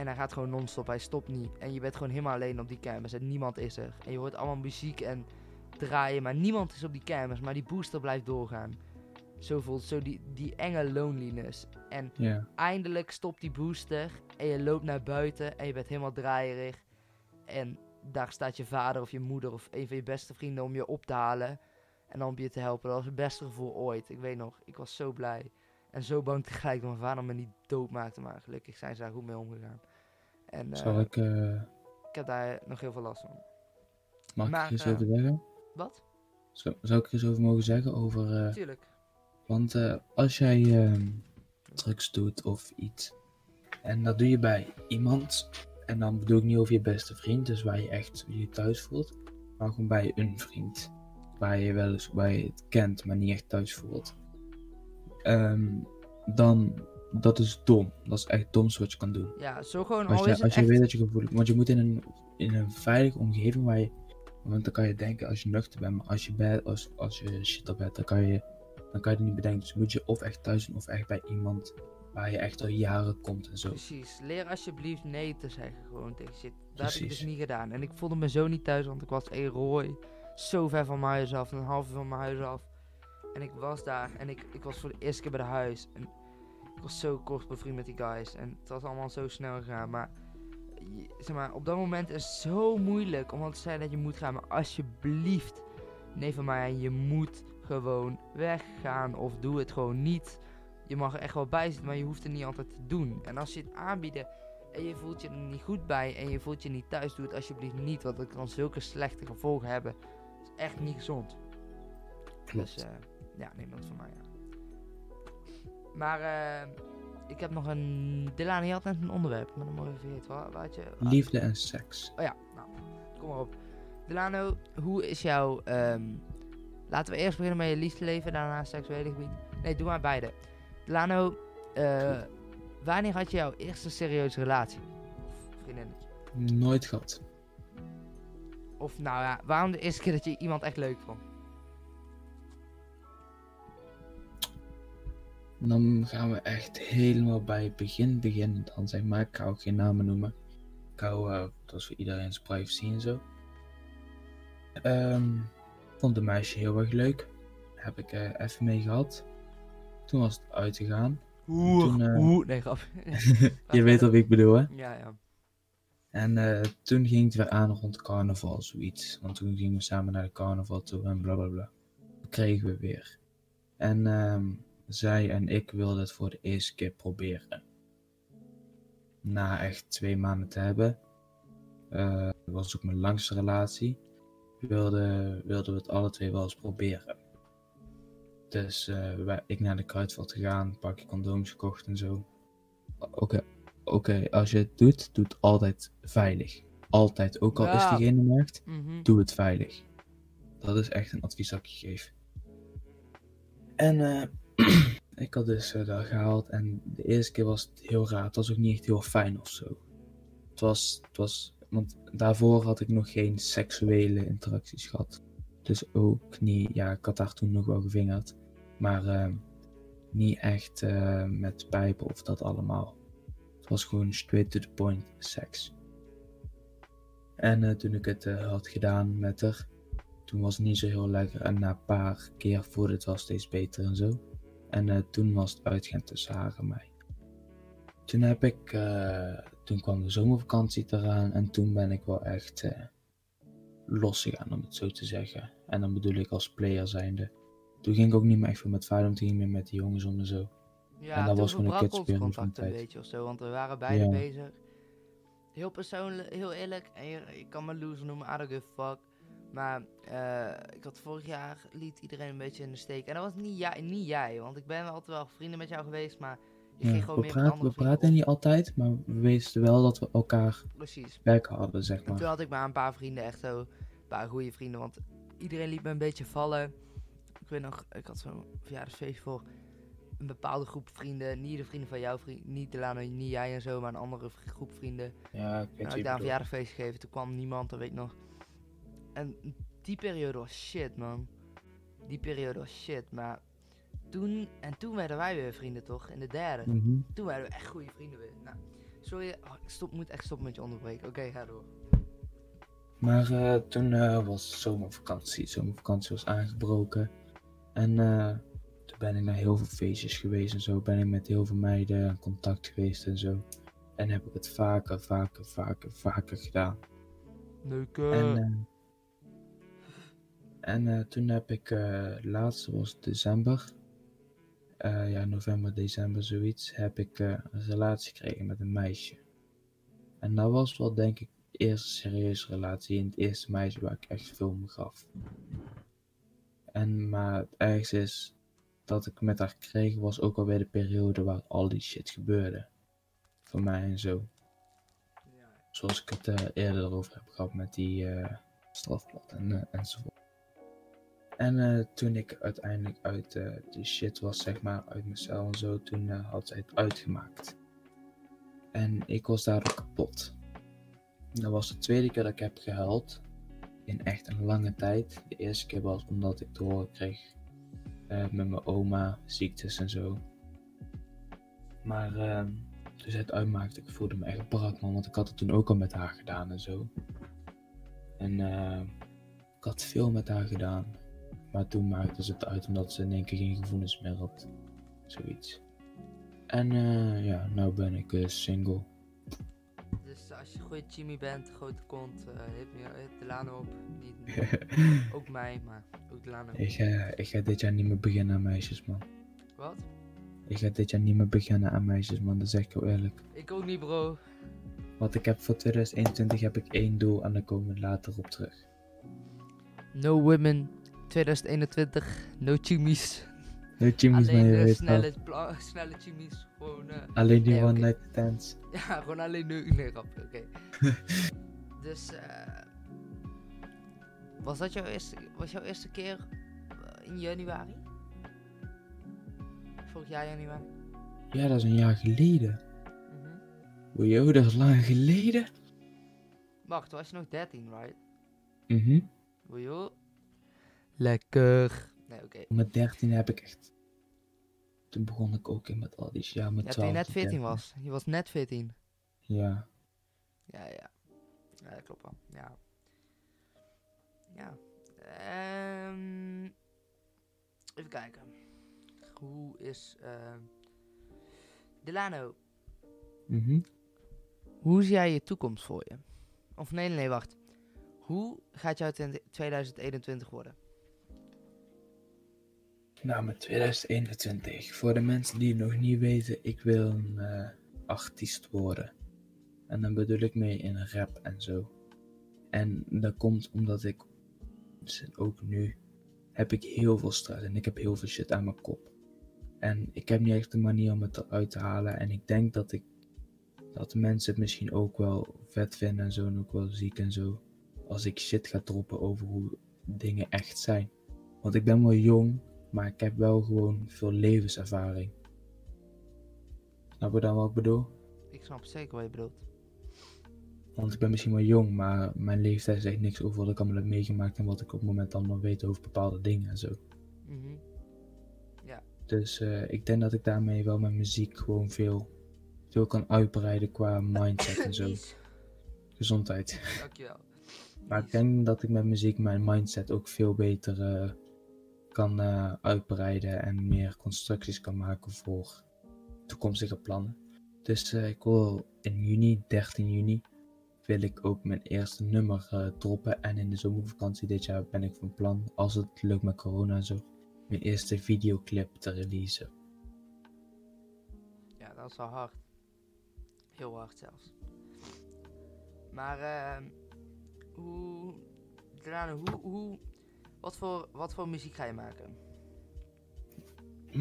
En hij gaat gewoon non-stop, hij stopt niet. En je bent gewoon helemaal alleen op die kermis en niemand is er. En je hoort allemaal muziek en draaien, maar niemand is op die kermis. Maar die booster blijft doorgaan. Zo voelt zo die, die enge loneliness. En eindelijk stopt die booster en je loopt naar buiten en je bent helemaal draaierig. En daar staat je vader of je moeder of een van je beste vrienden om je op te halen. En dan om je te helpen. Dat was het beste gevoel ooit. Ik weet nog, ik was zo blij. En zo bang tegelijk dat mijn vader me niet dood maakte. Maar gelukkig zijn ze daar goed mee omgegaan. En eh, Zal ik, eh, ik heb daar nog heel veel last van. mag ik maar, er eens eh, over zeggen? Wat? Zou, zou ik eens over mogen zeggen? Over, eh, Tuurlijk. want als jij ehm, drugs doet of iets, en dat doe je bij iemand, en dan bedoel ik niet over je beste vriend, dus waar je echt je thuis voelt, maar gewoon bij een vriend, waar je wel eens je het kent, maar niet echt thuis voelt. Ehm, dan, dat is dom. Dat is echt domste wat je kan doen. Ja, zo gewoon Als al je, als je echt... weet dat je gevoelig Want je moet in een, in een veilige omgeving waar je. Want dan kan je denken als je nuchter bent, maar als je, bij, als, als je shit op hebt, dan kan je, dan kan je het niet bedenken. Dus moet je of echt thuis doen of echt bij iemand waar je echt al jaren komt en zo. Precies. Leer alsjeblieft nee te zeggen gewoon tegen shit. Dat heb ik dus niet gedaan. En ik voelde me zo niet thuis, want ik was een rooi. Zo ver van mijn huis af, een half uur van mijn huis af. En ik was daar en ik, ik was voor de eerste keer bij de huis. En ik was zo kort bevriend met die guys. En het was allemaal zo snel gegaan. Maar, zeg maar op dat moment is het zo moeilijk om al te zeggen dat je moet gaan. Maar alsjeblieft, nee van mij, je moet gewoon weggaan. Of doe het gewoon niet. Je mag er echt wel bij zitten, maar je hoeft het niet altijd te doen. En als je het aanbieden en je voelt je er niet goed bij en je voelt je niet thuis, doe het alsjeblieft niet. Want het kan zulke slechte gevolgen hebben. Het is echt niet gezond. Klopt. Dus eh, ja, neem dat van mij aan. Maar eh, ik heb nog een... Dylan, je had net een onderwerp, maar dan moet waar had je... waar- Liefde en seks. Oh ja, nou, kom maar op. Delano, hoe is jouw... ehm, laten we eerst beginnen met je liefdeleven, daarna seksuele gebied. Nee, doe maar beide. Delano, eh, wanneer had je jouw eerste serieuze relatie? Of vriendinnetje? Nooit gehad. Of nou ja, waarom de eerste keer dat je iemand echt leuk vond? Dan gaan we echt helemaal bij het begin beginnen. Dan zeg maar, ik ga ook geen namen noemen. Ik hou, eh, dat is voor iedereen's privacy en zo. Ehm, vond de meisje heel erg leuk. Heb ik eh, even mee gehad. Toen was het uitgegaan. Oeh, Toen, eh, oeh, nee, grap. [laughs] Je weet wat ik bedoel, hè? Ja, ja. En toen ging het weer aan rond carnaval, zoiets. Want toen gingen we samen naar de carnaval toe en bla bla bla. Dat kregen we weer. En ehm, zij en ik wilden het voor de eerste keer proberen. Na echt twee maanden te hebben. eh, dat was ook mijn langste relatie. Wilden, wilden we het alle twee wel eens proberen. Dus eh, wij, ik naar de kruidvat gegaan, een pakje condooms gekocht en zo. Oké, oké, als je het doet, doe het altijd veilig. Altijd. Ook al is diegene naakt, Mhm. doe het veilig. Dat is echt een advies dat ik je geef. En eh, [clears throat] ik had dus eh, dat gehaald en de eerste keer was het heel raar. Het was ook niet echt heel fijn of zo. Het was, het was, want daarvoor had ik nog geen seksuele interacties gehad. Dus ook niet, ja, ik had daar toen nog wel gevingerd. Maar eh, niet echt eh, met pijpen of dat allemaal. Het was gewoon straight to the point seks. En eh, toen ik het had gedaan met haar, toen was het niet zo heel lekker. En na een paar keer voelde het wel steeds beter en zo. En eh, toen was het uitgaan tussen haar en mij. Toen heb ik, eh, toen kwam de zomervakantie eraan en toen ben ik wel echt eh losgegaan, om het zo te zeggen. En dan bedoel ik als player zijnde. Toen ging ik ook niet meer echt veel met Feyenoord, toen ging ik meer met die jongens om en zo. Ja, En dat was gewoon een kutsperiode van contact een tijd. beetje of zo, want we waren beide Ja. bezig. Heel persoonlijk, heel eerlijk, en je, je kan me loser noemen, I don't give a fuck. Maar eh, ik had vorig jaar, liet iedereen een beetje in de steek. En dat was niet jij, niet jij want ik ben altijd wel vrienden met jou geweest, maar je Ja, ging gewoon we, meer met praten, we praten niet altijd, maar we wisten wel dat we elkaar Precies. werk hadden, zeg En toen maar. had ik maar een paar vrienden, echt zo, een paar goede vrienden, want iedereen liet me een beetje vallen. Ik weet nog, ik had zo'n verjaardagsfeest voor een bepaalde groep vrienden. Niet de vrienden van jouw vriend, niet Delano, niet jij en zo, maar een andere groep vrienden. Ja, ik weet Nou, wie ik daar een verjaardagsfeest gegeven, toen kwam niemand, dat weet ik nog. En die periode was shit, man. Die periode was shit, maar toen, en toen werden wij weer vrienden, toch? In de derde. Mhm. Toen werden we echt goede vrienden weer. Nou, sorry, oh, ik stop, moet echt stoppen met je onderbreken. Oké, ga door. Maar eh, toen eh, was zomervakantie. Zomervakantie was aangebroken. En eh, toen ben ik naar heel veel feestjes geweest en zo. Ben ik met heel veel meiden in contact geweest en zo. En heb ik het vaker, vaker, vaker, vaker gedaan. Neuken. En, en eh, toen heb ik, eh laatste was december. Eh, ja, november, december, zoiets. Heb ik een relatie gekregen met een meisje. En dat was wel, denk ik, de eerste serieuze relatie. En het eerste meisje waar ik echt veel om gaf. En, maar het ergste is dat ik met haar kreeg, was ook alweer de periode waar al die shit gebeurde. Voor mij en zo. Zoals ik het eerder erover heb gehad met die eh, strafblad en, enzovoort. En eh, toen ik uiteindelijk uit eh die shit was, zeg maar, uit cel en zo, toen eh, had zij het uitgemaakt. En ik was daardoor kapot. Dat was de tweede keer dat ik heb gehuild. In echt een lange tijd. De eerste keer was omdat ik te horen kreeg met mijn oma, ziektes en zo. Maar eh, toen zij het uitmaakte, ik voelde me echt brak man, want ik had het toen ook al met haar gedaan en zo. En ik had veel met haar gedaan. Maar toen maakte ze het uit omdat ze in één keer geen gevoelens meer had. Zoiets. En eh, ja, nou ben ik eh, single. Dus als je een goede Jimmy bent, grote kont, eh hit, me, hit Delano op. Niet, [laughs] ook mij, maar ook Delano. ik, ga, ik ga dit jaar niet meer beginnen aan meisjes, man. Wat? Ik ga dit jaar niet meer beginnen aan meisjes, man. Dat zeg ik heel eerlijk. Ik ook niet, bro. Want ik heb voor 2021 heb ik één doel en daar komen we later op terug. No women 2021, no chimmies. No Jimmy's, maar Alleen je weet snelle, [laughs] snelle chimmies. Gewoon, eh, Alleen die Nee, one oké. night stands. [laughs] ja, gewoon alleen nu. Nee, grapje, oké. [laughs] dus, eh. was dat jouw eerste, was jouw eerste keer eh, in januari? Vorig jaar januari? Ja, dat is een jaar geleden. Mhm. Wow, dat is lang geleden. Wacht, toen was je nog 13, right? Mhm. Wojo. Lekker. Nee, oké. Met 13 heb ik echt. Toen begon ik ook in met al die ja, met Ja, toen je 12 net tot 14 13. was. Je was net 14. Ja. Ja, ja. Ja, dat klopt wel. Ja. Ja. Ehm, even kijken. Hoe is... eh Delano, Mhm. hoe zie jij je toekomst voor je? Of nee, nee, nee, wacht. Hoe gaat jouw 20 2021 worden? Met 2021. Voor de mensen die het nog niet weten, ik wil een eh, artiest worden. En dan bedoel ik mee in rap en zo. En dat komt omdat ik, dus ook nu, heb ik heel veel stress en ik heb heel veel shit aan mijn kop. En ik heb niet echt een manier om het eruit te halen. En ik denk dat ik, dat mensen het misschien ook wel vet vinden en zo, en ook wel ziek en zo. Als ik shit ga droppen over hoe dingen echt zijn. Want ik ben wel jong, maar ik heb wel gewoon veel levenservaring. Snap je dan wat ik bedoel? Ik snap zeker wat je bedoelt. Want ik ben misschien wel jong, maar mijn leeftijd zegt niks over wat ik allemaal heb meegemaakt en wat ik op het moment allemaal weet over bepaalde dingen en zo. Mhm. Dus eh, ik denk dat ik daarmee wel mijn muziek gewoon veel, veel kan uitbreiden qua mindset en zo. Gezondheid. Dankjewel. Maar ik denk dat ik met muziek mijn mindset ook veel beter eh, kan eh, uitbreiden en meer constructies kan maken voor toekomstige plannen. Dus eh, ik wil in juni, 13 juni, wil ik ook mijn eerste nummer eh, droppen. En in de zomervakantie dit jaar ben ik van plan, als het lukt met corona en zo, mijn eerste videoclip te releasen. Ja, dat is wel hard. Heel hard zelfs. Maar ehm hoe, hoe, hoe, wat voor, wat voor muziek ga je maken?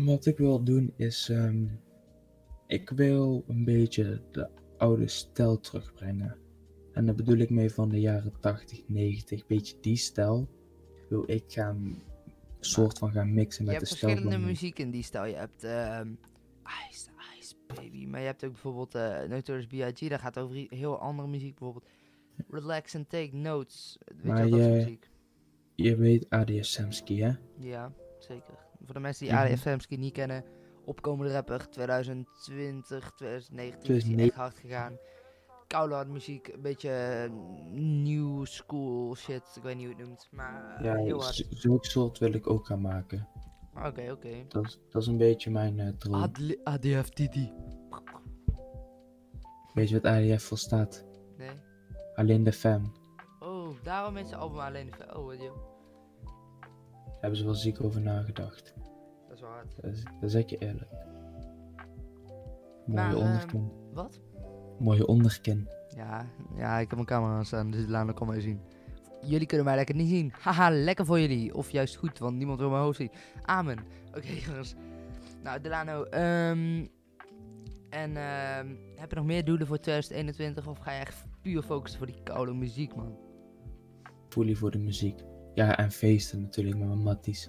Wat ik wil doen is, ehm, ik wil een beetje de oude stijl terugbrengen. En daar bedoel ik mee van de jaren 80, 90, beetje die stijl wil ik gaan, soort van gaan mixen je met de stijl verschillende van nu. muziek in die stijl. Je hebt ehm Ice, Ice Baby, maar je hebt ook bijvoorbeeld eh Notorious B.I.G. Dat gaat over heel andere muziek, bijvoorbeeld Relax and Take Notes. Weet Maar je wel, dat soort je- muziek. Je weet ADS Samsky, hè? Ja, zeker. Voor de mensen die Mhm. ADFMski niet kennen, opkomende rapper 2020, 2019 is hij 2009. echt hard gegaan. Koude hard muziek, een beetje eh, new school shit, ik weet niet hoe het noemt, maar eh, Ja, heel hard. zulk soort wil ik ook gaan maken. Oké, oké. Dat, is- dat is een beetje mijn eh droom. ADFTD. Weet je wat ADF voor staat? Nee. Alleen de fam. Daarom is het album alleen de... Oh, wat joh. Hebben ze wel ziek over nagedacht. Dat is wel hard. Dat, is- dat zeg je eerlijk. Mooie Maar, ehm, onderkin. Wat? Mooie onderkin. Ja, ja, ik heb mijn camera aan staan, dus laat me kom maar zien. Jullie kunnen mij lekker niet zien. Haha, lekker voor jullie. Of juist goed, want niemand wil mijn hoofd zien. Amen. Oké, [laughs] jongens. Nou, Delano, ehm en ehm heb je nog meer doelen voor 2021? Of ga je echt puur focussen voor die koude muziek, man? Fully voor de muziek. Ja, en feesten natuurlijk met mijn matties.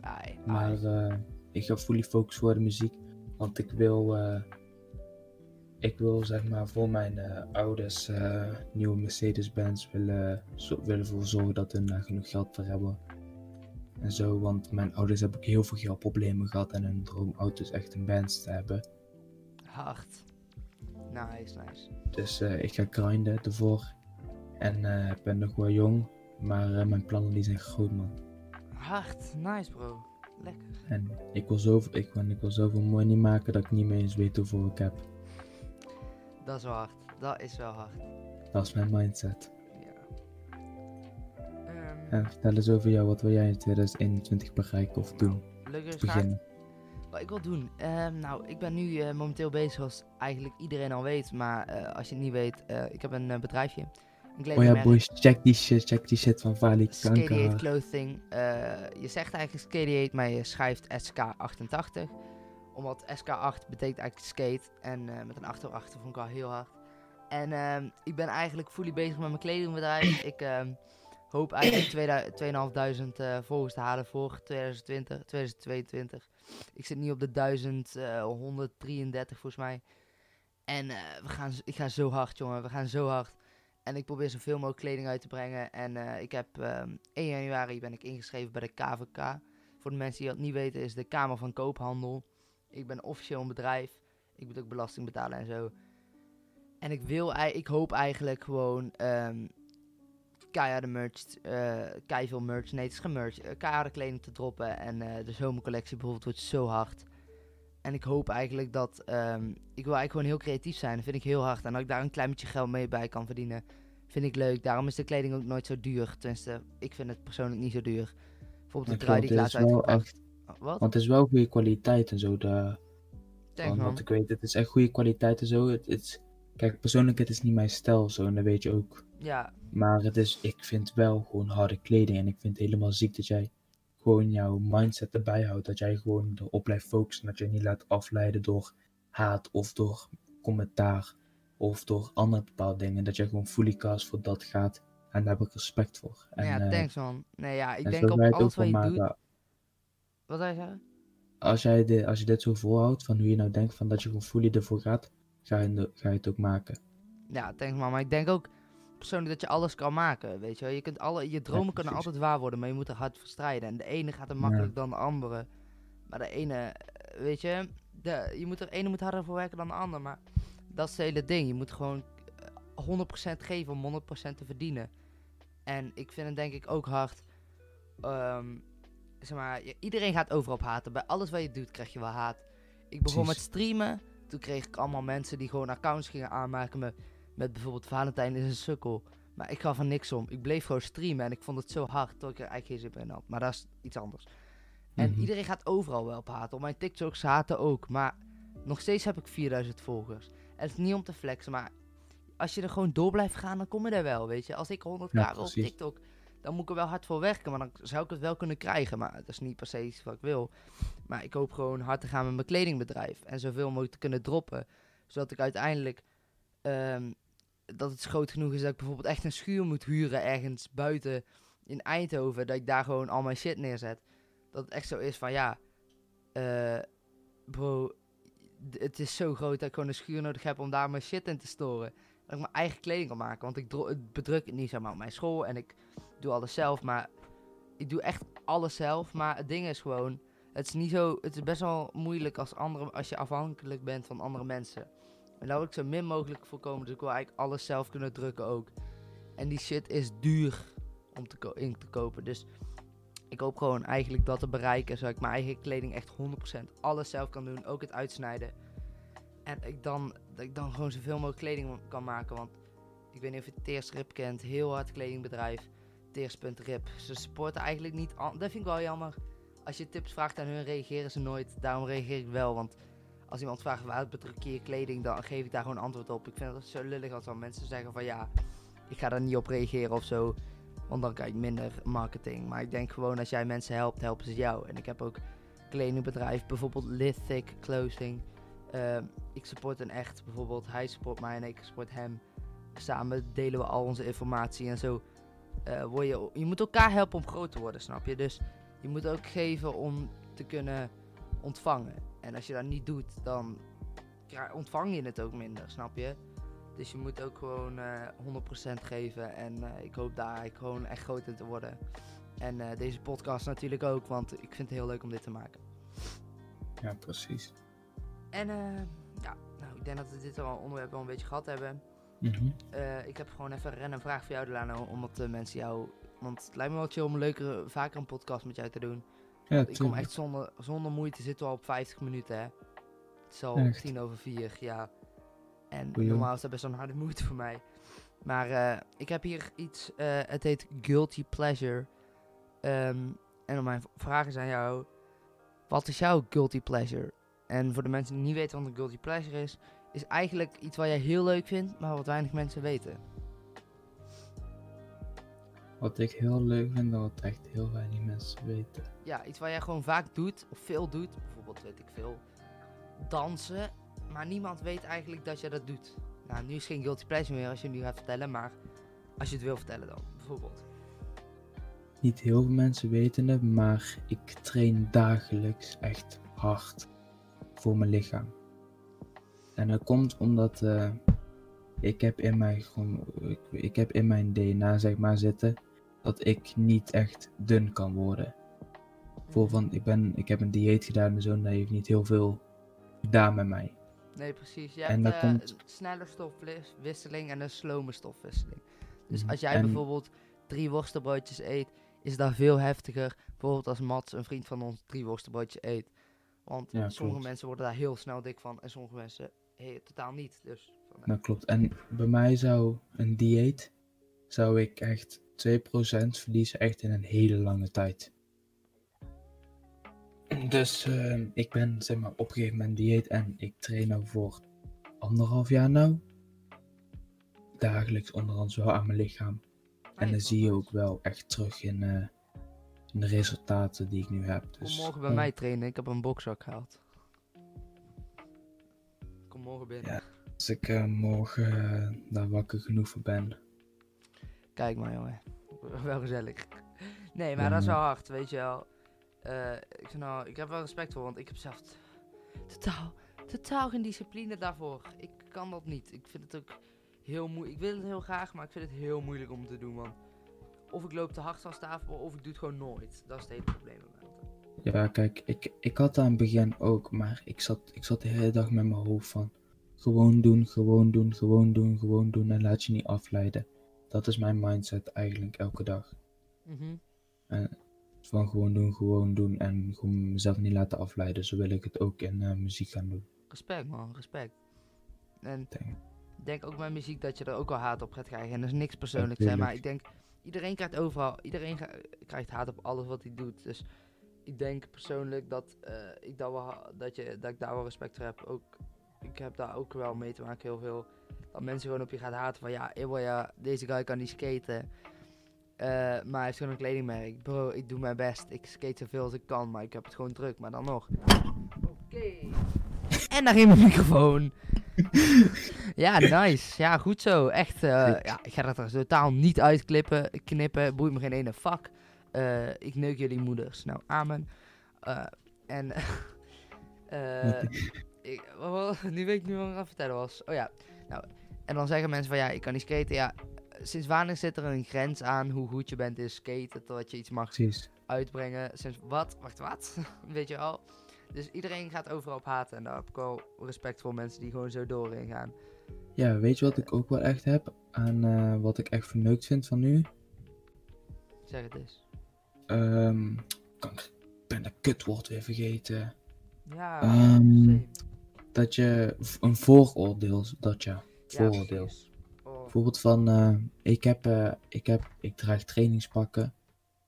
Ai, Maar ai. eh, ik ga fully focussen voor de muziek. Want ik wil, eh, ik wil zeg maar voor mijn eh, ouders nieuwe Mercedes-Benz willen, zo, willen voor zorgen dat hun daar genoeg geld voor hebben. En zo, want mijn ouders hebben ook heel veel geldproblemen gehad en hun droomauto is echt een Benz te hebben. hard. Nice, nice. Dus ik ga grinden ervoor. En eh, ik ben nog wel jong, maar eh, mijn plannen die zijn groot man. Hard, nice bro. Lekker. En ik wil zoveel, ik, wil- ik wil zoveel money maken dat ik niet meer eens weet hoeveel ik heb. Dat is wel hard. Dat is wel hard. Dat is mijn mindset. Ja. Ehm, En vertel eens over jou, wat wil jij in 2021 bereiken of doen? Leuke vraag. Beginnen. Wat ik wil doen? Ehm, nou, ik ben nu eh, momenteel bezig, zoals eigenlijk iedereen al weet. Maar als je het niet weet, ik heb een bedrijfje. Oh ja, boys, check die shit, check die shit van Vali Skady 8 Kanker. Clothing. Eh, je zegt eigenlijk Skady 8, maar je schrijft SK88. Omdat SK8 betekent eigenlijk skate. En eh, met een achter achter vond ik wel heel hard. En ehm, ik ben eigenlijk fully bezig met mijn kledingbedrijf. [coughs] ik ehm, hoop eigenlijk 2000 2500 eh volgers te halen voor 2020, 2022. Ik zit nu op de 1133 volgens mij. En we gaan, ik ga zo hard, jongen. We gaan zo hard. En ik probeer zoveel mogelijk kleding uit te brengen. En eh, ik heb ehm 1 januari ben ik ingeschreven bij de KVK. Voor de mensen die dat niet weten, is de Kamer van Koophandel. Ik ben officieel een bedrijf. Ik moet ook belasting betalen en zo. En ik wil, ik hoop eigenlijk gewoon ehm keiharde merch, eh kei veel merch, nee het is merch, eh, keiharde kleding te droppen. En eh, de zomercollectie bijvoorbeeld wordt zo hard. En ik hoop eigenlijk dat, ehm, ik wil eigenlijk gewoon heel creatief zijn, dat vind ik heel hard. En dat ik daar een klein beetje geld mee bij kan verdienen, vind ik leuk. Daarom is de kleding ook nooit zo duur. Tenminste, ik vind het persoonlijk niet zo duur. Bijvoorbeeld de trui die ik laatst echt, Wat? want het is wel goede kwaliteit en zo. De, Thanks want ik weet, het is echt goede kwaliteit en zo. Het, kijk, persoonlijk, het is niet mijn stijl zo, en dat weet je ook. Ja, Maar het is, ik vind wel gewoon harde kleding. En ik vind het helemaal ziek dat jij gewoon jouw mindset erbij houdt. Dat jij gewoon erop blijft focussen. Dat je niet laat afleiden door haat of door commentaar. Of door andere bepaalde dingen. Dat jij gewoon fully cast voor dat gaat. En daar heb ik respect voor. En, ja, eh, thanks man. Nee ja, ik en denk op alles wat je doet. Wat zou je zeggen? Als, jij dit, als je dit zo volhoudt, van hoe je nou denkt van dat je gewoon fully ervoor gaat. Ga je, ga je het ook maken. Ja, thanks man. Maar ik denk ook persoonlijk dat je alles kan maken, weet je wel. Je, kunt alle, je dromen kunnen altijd waar worden, maar je moet er hard voor strijden. En de ene gaat er makkelijk dan de andere. Maar de ene, eh, weet je, de, je moet er, ene moet harder voor werken dan de ander. Maar dat is het hele ding. Je moet gewoon eh, 100% geven om 100% te verdienen. En ik vind het denk ik ook hard. ehm, zeg maar, iedereen gaat overal op haten. Bij alles wat je doet krijg je wel haat. Ik begon met streamen. Toen kreeg ik allemaal mensen die gewoon accounts gingen aanmaken met, met bijvoorbeeld Valentijn is een sukkel. Maar ik gaf er niks om. Ik bleef gewoon streamen en ik vond het zo hard dat ik er eigenlijk geen zin in had. Maar dat is iets anders. En Mhm. iedereen gaat overal wel op haten. Op mijn TikToks haten ook. Maar nog steeds heb ik 4000 volgers. En het is niet om te flexen, maar als je er gewoon door blijft gaan, dan kom je er wel, weet je. Als ik 100k Ja, op. TikTok, dan moet ik er wel hard voor werken. Maar dan zou ik het wel kunnen krijgen. Maar dat is niet per se iets wat ik wil. Maar ik hoop gewoon hard te gaan met mijn kledingbedrijf. En zoveel mogelijk te kunnen droppen. Zodat ik uiteindelijk... ehm, dat het groot genoeg is dat ik bijvoorbeeld echt een schuur moet huren ergens buiten in Eindhoven. Dat ik daar gewoon al mijn shit neerzet. Dat het echt zo is van ja, eh, bro, het is zo groot dat ik gewoon een schuur nodig heb om daar mijn shit in te storen. Dat ik mijn eigen kleding kan maken. Want ik bedruk het niet zeg maar op mijn school en ik doe alles zelf. Maar ik doe echt alles zelf. Maar het ding is gewoon, het is niet zo, het is best wel moeilijk als, andere, als je afhankelijk bent van andere mensen. En daar wil ik zo min mogelijk voorkomen. Dus ik wil eigenlijk alles zelf kunnen drukken ook. En die shit is duur om te in te kopen. Dus ik hoop gewoon eigenlijk dat te bereiken. Zodat ik mijn eigen kleding echt 100% alles zelf kan doen. Ook het uitsnijden. En ik dan, dat ik dan gewoon zoveel mogelijk kleding kan maken. Want ik weet niet of je Teersrip kent. Heel hard kledingbedrijf. Teers.rip. Ze supporten eigenlijk niet. Dat vind ik wel jammer. Als je tips vraagt aan hun, reageren ze nooit. Daarom reageer ik wel. Want als iemand vraagt waar bedruk je kleding, dan geef ik daar gewoon antwoord op. Ik vind het zo lullig als dan mensen zeggen van ja, ik ga daar niet op reageren of zo. Want dan krijg je minder marketing. Maar ik denk gewoon als jij mensen helpt, helpen ze jou. En ik heb ook kledingbedrijf, bijvoorbeeld Lithic Clothing. Ehm, ik support een echt bijvoorbeeld. Hij support mij en ik support hem. Samen delen we al onze informatie en zo. eh, word je, je moet elkaar helpen om groot te worden, snap je? Dus je moet ook geven om te kunnen ontvangen. En als je dat niet doet, dan ontvang je het ook minder, snap je? Dus je moet ook gewoon eh 100% geven. En eh, ik hoop daar eigenlijk gewoon echt groot in te worden. En eh, deze podcast natuurlijk ook, want ik vind het heel leuk om dit te maken. Ja, precies. En eh, ja, nou, ik denk dat we dit al onderwerp wel een beetje gehad hebben. Mhm. Eh, ik heb gewoon even een random vraag voor jou, Delano, omdat de mensen jou... Want het lijkt me wel chill om een leukere, vaker een podcast met jou te doen. Ja, ik kom echt zonder, zonder moeite, zitten al op 50 minuten, hè. Het is al Echt? tien over vier, ja. En normaal is dat best wel een harde [laughs] moeite voor mij. Maar eh, ik heb hier iets, eh, het heet Guilty Pleasure. Ehm, en mijn v- vraag is aan jou, wat is jouw Guilty Pleasure? En voor de mensen die niet weten wat een Guilty Pleasure is, is eigenlijk iets wat jij heel leuk vindt, maar wat weinig mensen weten. Wat ik heel leuk vind, dat wat echt heel weinig mensen weten. Ja, iets wat jij gewoon vaak doet, of veel doet. Bijvoorbeeld, weet ik veel, dansen. Maar niemand weet eigenlijk dat je dat doet. Nou, nu is geen guilty pleasure meer als je het nu gaat vertellen, maar als je het wil vertellen dan, bijvoorbeeld. Niet heel veel mensen weten het, maar ik train dagelijks echt hard voor mijn lichaam. En dat komt omdat eh, ik heb in mijn, ik heb in mijn DNA zeg maar zitten dat ik niet echt dun kan worden. Voor van, ik, ben, ik heb een dieet gedaan en zo, en dat heeft niet heel veel gedaan met mij. Nee, precies. Je En hebt eh, komt- een snelle stofwisseling en een slome stofwisseling. Dus Mhm. als jij En- bijvoorbeeld drie worstenbroodjes eet, is dat veel heftiger. Bijvoorbeeld als Mats, een vriend van ons, drie worstenbroodjes eet. Want Ja, sommige klopt. mensen worden daar heel snel dik van en sommige mensen hey, totaal niet. Dus van, Dat klopt. En bij mij zou een dieet, zou ik echt 2% verliezen echt in een hele lange tijd. Dus eh, ik ben zeg maar op een gegeven moment dieet en ik train nou voor anderhalf jaar nou. Dagelijks onderhand wel aan mijn lichaam. En dan zie je ook wel echt terug in, eh, in de resultaten die ik nu heb. Kom Dus, morgen bij eh, mij trainen, ik heb een bokzak gehaald. Kom morgen binnen. Ja. Als ik eh, morgen eh, daar wakker genoeg voor ben. Kijk maar jongen, [laughs] wel gezellig. Nee, maar Ja, dat is wel hard, weet je wel. Eh, ik, nou, ik heb wel respect voor, want ik heb zelf totaal, totaal geen discipline daarvoor. Ik kan dat niet. Ik vind het ook heel moeilijk. Ik wil het heel graag, maar ik vind het heel moeilijk om te doen, man. Of ik loop te hard van tafel, of ik doe het gewoon nooit. Dat is het hele probleem. Ja, kijk, ik, ik had dat aan het begin ook, maar ik zat, ik zat de hele dag met mijn hoofd van gewoon doen, gewoon doen, gewoon doen, gewoon doen en laat je niet afleiden. Dat is mijn mindset eigenlijk elke dag. Mhm. Van gewoon doen, gewoon doen en gewoon mezelf niet laten afleiden. Zo wil ik het ook in eh, muziek gaan doen. Respect man, respect. En Denk. ik denk ook met muziek dat je er ook wel haat op gaat krijgen. En dat is niks persoonlijks, hè, maar ik denk, iedereen krijgt overal, iedereen krijgt haat op alles wat hij doet. Dus ik denk persoonlijk dat, eh, ik, dat, wel, dat, je, dat ik daar wel respect voor heb. Ook, ik heb daar ook wel mee te maken heel veel. Dat mensen gewoon op je gaan haten van, ja, Ewa, ja, deze guy kan niet skaten. Eh, maar hij heeft gewoon een kledingmerk. Bro, ik doe mijn best. Ik skate zoveel als ik kan, maar ik heb het gewoon druk. Maar dan nog. Oké. En daar ging mijn microfoon. [laughs] ja, nice. Ja, goed zo. Echt. eh, ja, ik ga dat er totaal niet uitklippen. Knippen. Boeit me geen ene fuck. Eh, ik neuk jullie moeders. Nou, amen. En. [laughs] eh, ik, [laughs] nu weet ik niet wat ik aan het vertellen was. Oh ja. Nou, en dan zeggen mensen van ja, ik kan niet skaten. Ja, sinds wanneer zit er een grens aan hoe goed je bent in skaten? Totdat je iets mag Precies. uitbrengen. Sinds wat? Wacht, wat? [laughs] Weet je wel? Dus iedereen gaat overal op haten. En daar heb ik wel respect voor mensen die gewoon zo doorin gaan. Ja, weet je wat ik ook wel echt heb? Aan eh, wat ik echt verneukt vind van nu? Zeg het eens. Ehm, kanker. Ik ben dat kutwoord weer vergeten. Ja, Ehm. Dat je een vooroordeel, dat Ja, vooroordeel. Oh, Bijvoorbeeld van, eh, ik, heb, eh, ik, heb, ik draag trainingspakken.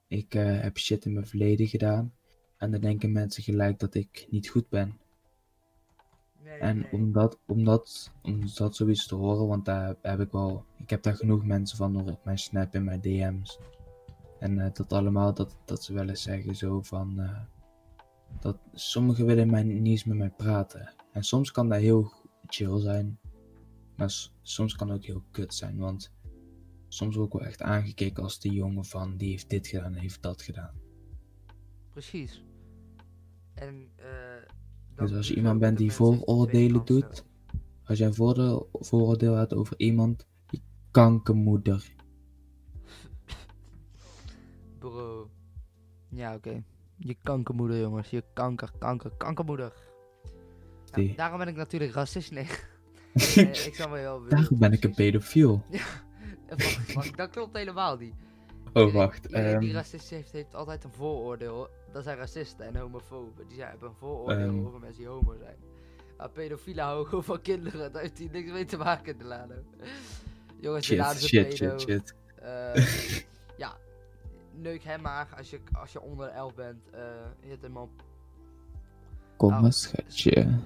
Ik eh, heb shit in mijn verleden gedaan. En dan denken mensen gelijk dat ik niet goed ben. nee, En nee. om dat, om, dat, om dat zoiets te horen, want daar heb ik wel, ik heb daar genoeg mensen van door op mijn snap en mijn DM's. En dat allemaal, dat, dat ze wel eens zeggen zo van, dat sommigen willen mij niet eens met mij praten. En soms kan dat heel chill zijn, maar soms kan het ook heel kut zijn, want soms word ik wel echt aangekeken als die jongen van, die heeft dit gedaan en heeft dat gedaan. Precies. En, eh. Dus als je iemand bent de die vooroordelen doet, als jij een vooroordeel hebt over iemand, je kankermoeder. Bro. Ja, oké. Je kankermoeder, jongens. Je kanker, kanker, kankermoeder. Nou, daarom ben ik natuurlijk racist. Nee. Eh, [laughs] ik wel heel Daarom ben ik een pedofiel. [laughs] Wacht, wacht, dat klopt helemaal niet. Oh, wacht. Iedereen die ehm, racist heeft, heeft altijd een vooroordeel. Dat zijn racisten en homofoben. Die zijn- hebben een vooroordeel Ehm. over mensen die homo zijn. Maar pedofielen houden gewoon van kinderen. Daar heeft hij niks mee te maken, Delano. Jongens, Delano shit, is een shit, pedo. shit, shit. Eh, ja, neuk hem maar als je, als je onder de 11 bent. eh hit hem op. Kom Oh. maar, schatje. [laughs]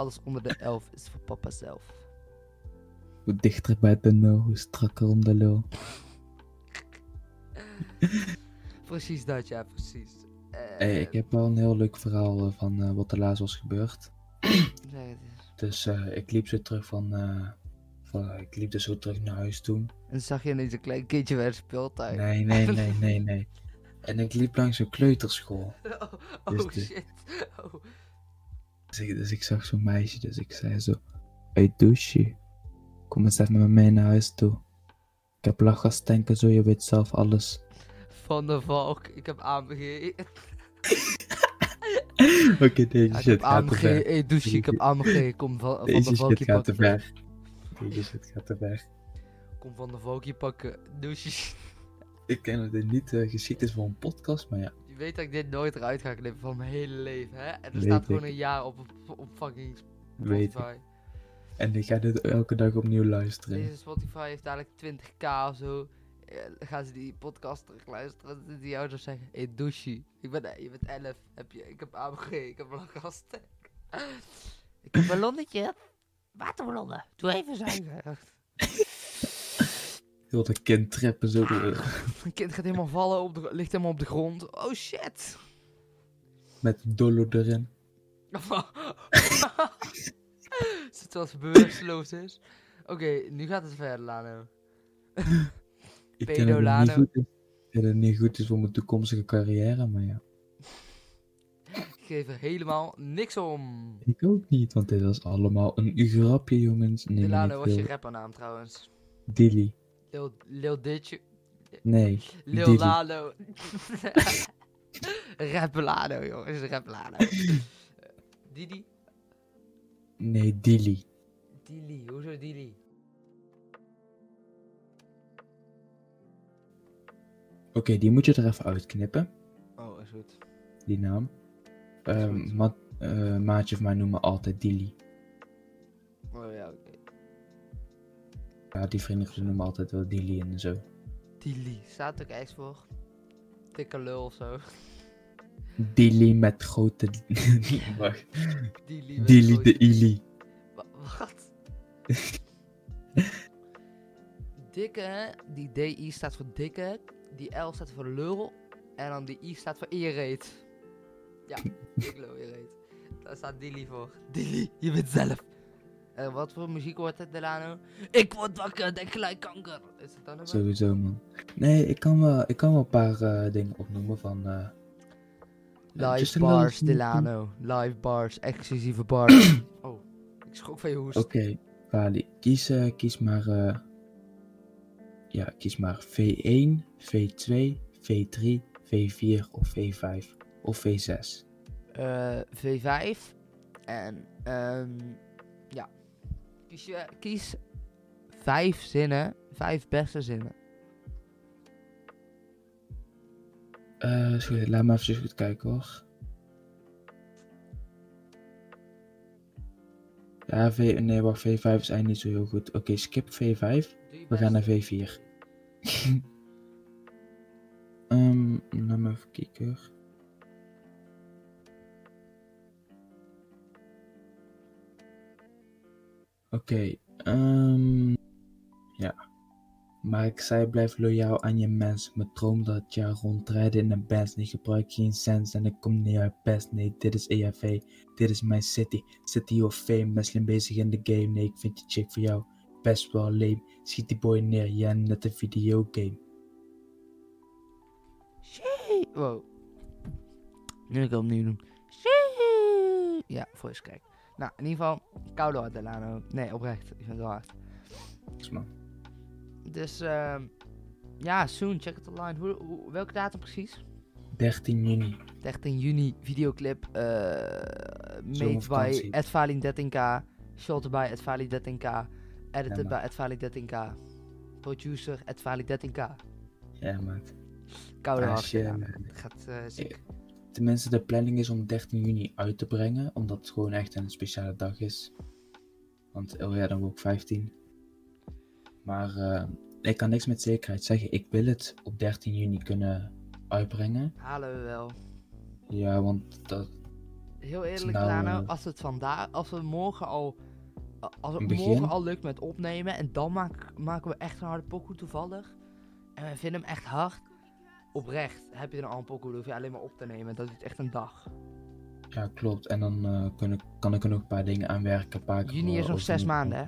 Alles onder de 11 is voor papa zelf. Hoe dichter bij de nul, hoe strakker om de lul. [laughs] Precies dat, ja, precies. Eh, Hey, ik heb wel een heel leuk verhaal eh, van eh, wat er laatst was gebeurd. [clears throat] zeg het eens. Dus ik liep zo terug van, van. Ik liep dus zo terug naar huis toe. En zag je ineens een klein kindje bij de speeltuin. Nee, nee, [laughs] nee, nee, nee. En ik liep langs een kleuterschool. oh, oh Dus de- shit. Oh. Dus ik, dus ik zag zo'n meisje, dus ik zei zo: Hey douche, kom eens even met me mee naar huis toe. Ik heb lachgastanken, zo je weet zelf alles. Van de Valk, ik heb AMG. [laughs] Oké, deze Ja, ik shit heb gaat te AMG, ver. hey douche, ik heb AMG. Kom van, van Deze de Valkje shit gaat te ver. Deze shit gaat te ver. Kom van de Valkje pakken. Douche. Ik ken dat dit niet uh, geschikt is voor een podcast, maar ja. Weet dat ik dit nooit eruit ga knippen van mijn hele leven, hè? En er Weet staat gewoon ik. een jaar op, op, op fucking Weet ik. Spotify. En ik ga dit elke dag opnieuw luisteren. Deze Spotify heeft dadelijk 20k of zo. Dan gaan ze die podcast terugluisteren. Dan die ouders zeggen: Hé, hey, douche. Ik ben, je bent 11. Heb je, ik heb AMG. Ik heb een gasten. ik heb een ballonnetje. Waterballonnen. Doe even zuiver. [laughs] [laughs] Heel dat kind trappen zo. [laughs] Mijn kind gaat helemaal vallen. Op de, ligt helemaal op de grond. Oh shit. Met dollo erin. Zit zoals bewusteloos is. Oké, nu gaat het verder, Lano. Ik goed is. Ik ken dat het niet goed is voor mijn toekomstige carrière, maar ja. Ik geef er helemaal niks om. Ik ook niet, want dit was allemaal een grapje, jongens. Nee, Delano was je rappernaam trouwens. Dilly. Lil, Ditje. Nee. Lil Lalo. [laughs] Rappelado, jongens. Rappelado. Didi? Nee, Dili. Dili, hoezo Dili? Oké, die moet je er even uitknippen. Oh, is goed. Die naam. Ehm, eh, Maatje van mij noemen altijd Dili. Ja, die vrienden noemen me altijd wel Dilly en zo. Tilly. Staat ook echt voor? Dikke lul of zo. Dilly met grote... [laughs] Wacht. Met grote- de Ili. Wa- Wat? [laughs] dikke, die DI staat voor dikke, die L staat voor lul en dan die I staat voor ereet. Ja, [laughs] ik lul ereet. Daar staat Dilly voor. Dilly, je bent zelf. En wat voor muziek hoort het, Delano? Ik word wakker, denk gelijk kanker. Is het dan wel? Sowieso, man. Nee, ik kan wel, ik kan wel een paar eh, dingen opnoemen van... eh, Live bars, Delano. Live bars, exclusieve bars. [clears throat] oh, ik schrok van je hoest. Oké, Wally, kies, kies maar... eh, ja, kies maar V1, V2, V3, V4 of V5 of V6. Eh, V5. En ehm. Kies, je, kies vijf zinnen, vijf beste zinnen. Eh, goed, laat me even goed kijken hoor. Ja, v, nee, wacht, V5 is eigenlijk niet zo heel goed. Oké, skip V5. We gaan naar V4. [laughs] Ehm, laat me even kijken. Oké, ehm, ja. Maar ik zei blijf loyaal aan je mens. Mijn droom dat je rondrijden in een Benz. Nee, gebruik geen sens en ik kom niet uit best. Nee, dit is EFV. Dit is mijn city. City of fame. Slim bezig in de game. Nee, ik vind die chick voor jou best wel lame. Schiet die boy neer, ja, net een videogame. Wow. Nu ik opnieuw doen. Ja, voice crack. Nou, in ieder geval, koude hard Delano. Nee, oprecht. Ik vind het wel hard. Man. Dus, ehm ja, soon, check it online. Hoe, hoe, welke datum precies? 13 juni. 13 juni, videoclip. eh made by Zomervakantie. Edvalin13k. Shot by Edvalin13k. Edited Ja, by Edvalin13k. Producer Edvalin13k. Ja, maat. Koude shit, ja. gaat eh, ziek. Tenminste, de planning is om 13 juni uit te brengen. Omdat het gewoon echt een speciale dag is. Want oh ja, dan word ik 15. Maar eh, ik kan niks met zekerheid zeggen. Ik wil het op 13 juni kunnen uitbrengen. Halen we wel. Ja, want dat, Heel eerlijk, nou, Lano, eh, als het vandaag, als we morgen al, als het begin? morgen al lukt met opnemen en dan maak- maken we echt een harde pokoe toevallig en we vinden hem echt hard, oprecht, heb je een dan hoef je alleen maar op te nemen, dat duurt echt een dag. ja, klopt. En dan eh, kun ik, kan ik er nog een paar dingen aan werken. Een paar Juni is nog zes de- maanden, hè?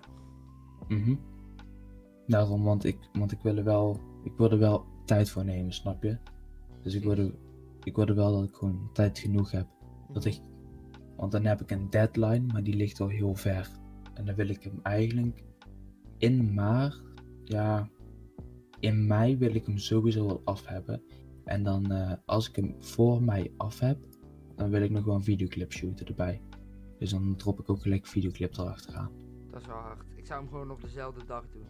Mhm. Daarom, want ik, want ik wil er wel, ik wil er wel tijd voor nemen, snap je? Dus ik wil, er, ik wil er wel dat ik gewoon tijd genoeg heb. Dat ik, want dan heb ik een deadline, maar die ligt al heel ver. En dan wil ik hem eigenlijk in maart, ja, in mei wil ik hem sowieso wel af hebben. En dan, eh, als ik hem voor mei af heb, dan wil ik nog wel een videoclip shooten erbij. Dus dan drop ik ook gelijk een videoclip erachteraan. Dat is wel hard. Ik zou hem gewoon op dezelfde dag doen.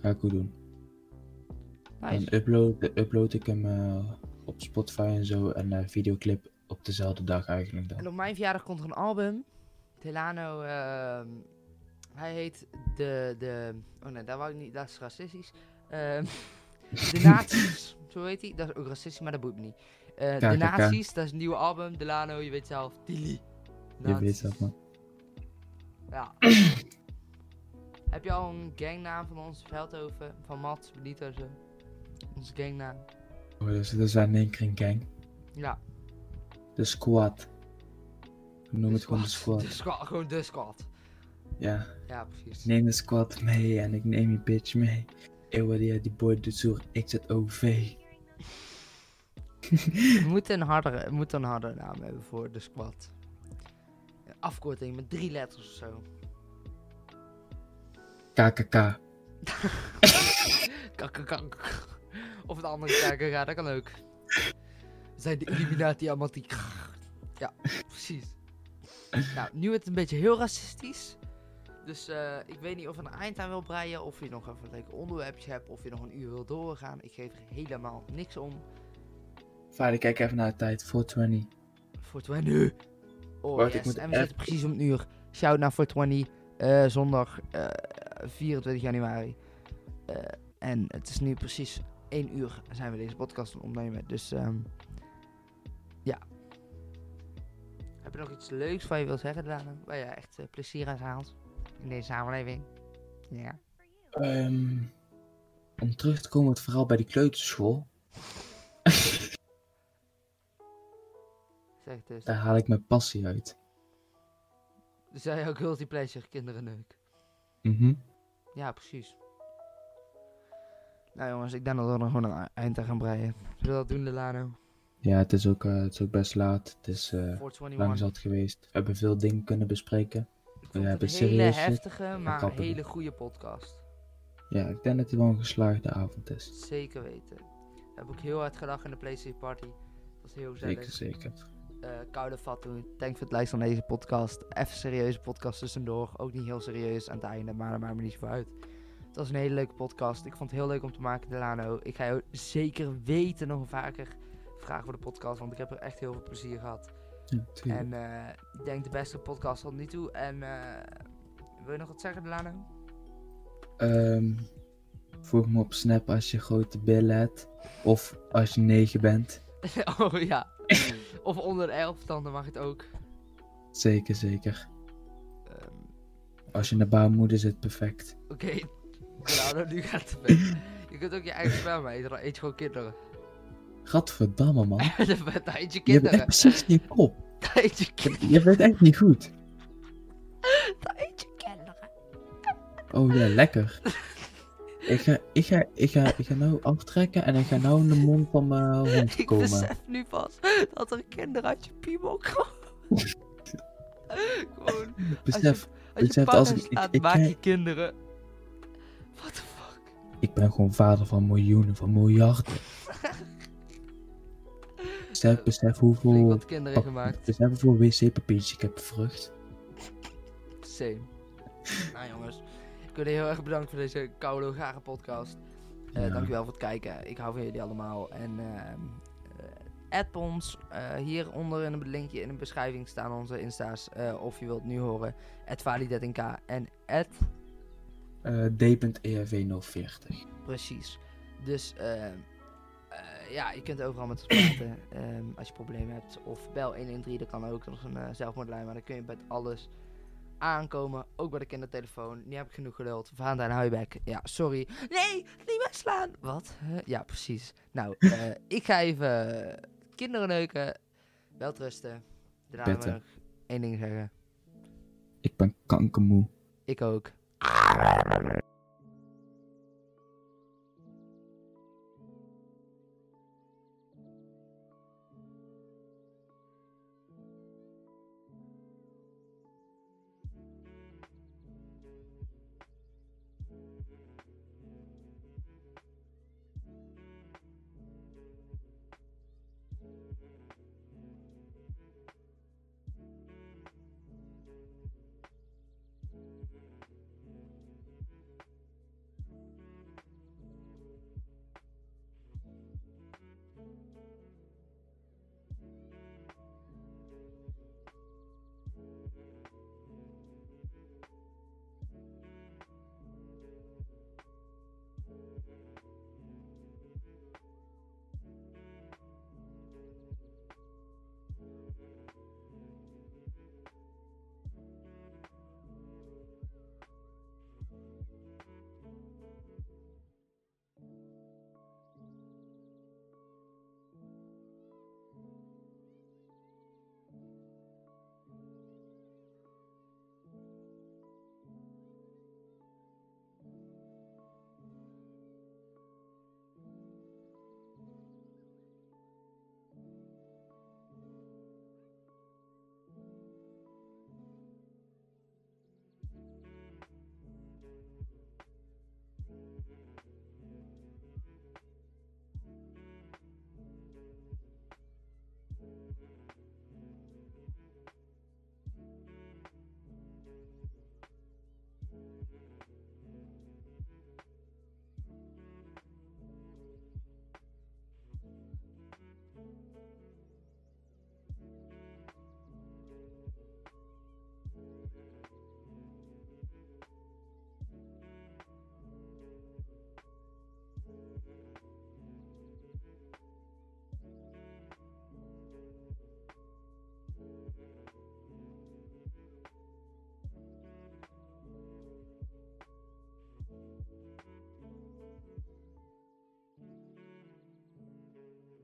Ga ik ook doen. Nice. Dan upload, upload ik hem eh, op Spotify en zo en een videoclip op dezelfde dag eigenlijk dan. En op mijn verjaardag komt er een album. Delano, ehm, hij heet de, de, oh nee, daar wou ik niet, dat is racistisch. Ehm, [laughs] de [laughs] Nazi's, heet hij. Dat is ook racistisch, maar dat boeit me niet. Eh, de. Nazi's, dat is een nieuwe album. Delano, je weet zelf, Tilly. Je weet dat man. Ja. [clears throat] Heb je al een gangnaam van ons Veldhoven? Van Mats, Benito zo? Onze gangnaam. Oh, dus er zijn in één keer een gang. Ja. De squad. We noemen het gewoon de squad. De squad, gewoon de squad. Ja, Ja, precies. neem de squad mee en ik neem je bitch mee. Eeuwen die, boy doet zo XZOV. We [laughs] moeten een hardere, we moeten een hardere naam hebben voor de squad. Een afkorting met drie letters of zo. KKK. Kakakak. [laughs] Of het andere ja, dat kan ook. We zijn de Illuminati allemaal die... Ja, precies. Nou, nu het een beetje heel racistisch. Dus eh, ik weet niet of je een eind aan wil breien, of je nog even een leuk onderwerpje hebt, of je nog een uur wil doorgaan. Ik geef er helemaal niks om. Vader, kijk even naar de tijd. 420. Voor 20. Oh Wacht, yes, en we even- zitten precies om een uur. Shout naar 420, eh zondag eh, 24 januari. En het is nu precies 1 uur zijn we deze podcast aan het opnemen. Dus ehm, ja. Heb je nog iets leuks wat je wilt zeggen, Dana? Waar je echt plezier aan haalt in deze samenleving? Ja. Ehm, om terug te komen op het verhaal bij die kleuterschool. [laughs] Zeg het eens. Daar haal ik mijn passie uit. Dus jij ook guilty pleasure, kinderen neuk. Mhm. Ja, precies. Nou jongens, ik denk dat we er gewoon een e- eind aan gaan breien. Zullen we dat doen, Delano? Ja, het is, ook, eh, het is ook best laat. Het is 421. lang zat geweest. We hebben veel dingen kunnen bespreken. Ik vond Ja, het bij een hele heftige, maar een hele goede podcast. Ja, ik denk dat het wel een geslaagde avond is. Zeker weten. We hebben ook heel hard gelachen in de PlayStation Party. Dat was heel Zeker, gezellig. zeker. Eh koude Fatu, dank voor het luisteren naar deze podcast. Even serieuze podcast tussendoor. Ook niet heel serieus aan het einde, maar dat maakt me niet zo uit. Het was een hele leuke podcast. Ik vond het heel leuk om te maken, Delano. Ik ga jou zeker weten nog vaker vragen voor de podcast, want ik heb er echt heel veel plezier gehad. Ja. En eh, ik denk de beste podcast tot nu toe. En eh, wil je nog wat zeggen, Delano? Ehm, voeg me op Snap als je grote billen hebt. Of als je 9 bent. [laughs] oh ja. [laughs] of onder de 11, dan, mag het ook. Zeker, zeker. Ehm, Als je in de baarmoeder zit, perfect. Oké, [laughs] Delano, nu gaat het. Je kunt ook je eigen sperma eten, eet gewoon kinderen. Gadverdamme, man. [laughs] je Je bent echt precies in je kop. Dan eet je kinderen. Je bent echt niet goed. Dan eet je kinderen. Oh ja, lekker. Ik ga, ik, ga, ik, ga, ik ga nou aftrekken en ik ga nou in de mond van mijn [laughs] hond Ik komen. besef nu pas dat er kinderen uit je piemel komen. Gewoon, Besef, als je ik- ik- staat, ik maak je kinderen. What the fuck? ik ben gewoon vader van miljoenen, van miljarden. [laughs] Besef, besef hoeveel, wat kinderen gemaakt. besef hoeveel wc-papiertjes ik heb bevrucht. Same. [laughs] nou jongens, ik wil jullie heel erg bedanken voor deze koude gare podcast. Eh Ja. Dankjewel voor het kijken. Ik hou van jullie allemaal. En eh, add ons. eh, hieronder in een linkje in de beschrijving staan onze insta's. eh, of je wilt nu horen. At Vali13k en at Eh D.ERV040. precies. Dus ehm, eh, ja, je kunt overal met ons praten [clears throat] ehm, als je problemen hebt. Of bel 113, dat kan ook. Dat is een eh, zelfmoordlijn, maar dan kun je bij alles aankomen. Ook bij de kindertelefoon. Nu heb ik genoeg geduld. En Huibek. Ja, sorry. Nee, niet wegslaan. Wat? Huh? Ja, precies. Nou, [laughs] eh, ik ga even kinderen neuken. Wel trusten. Daarna Petten. nog één ding zeggen. Ik ben kankermoe. Ik ook.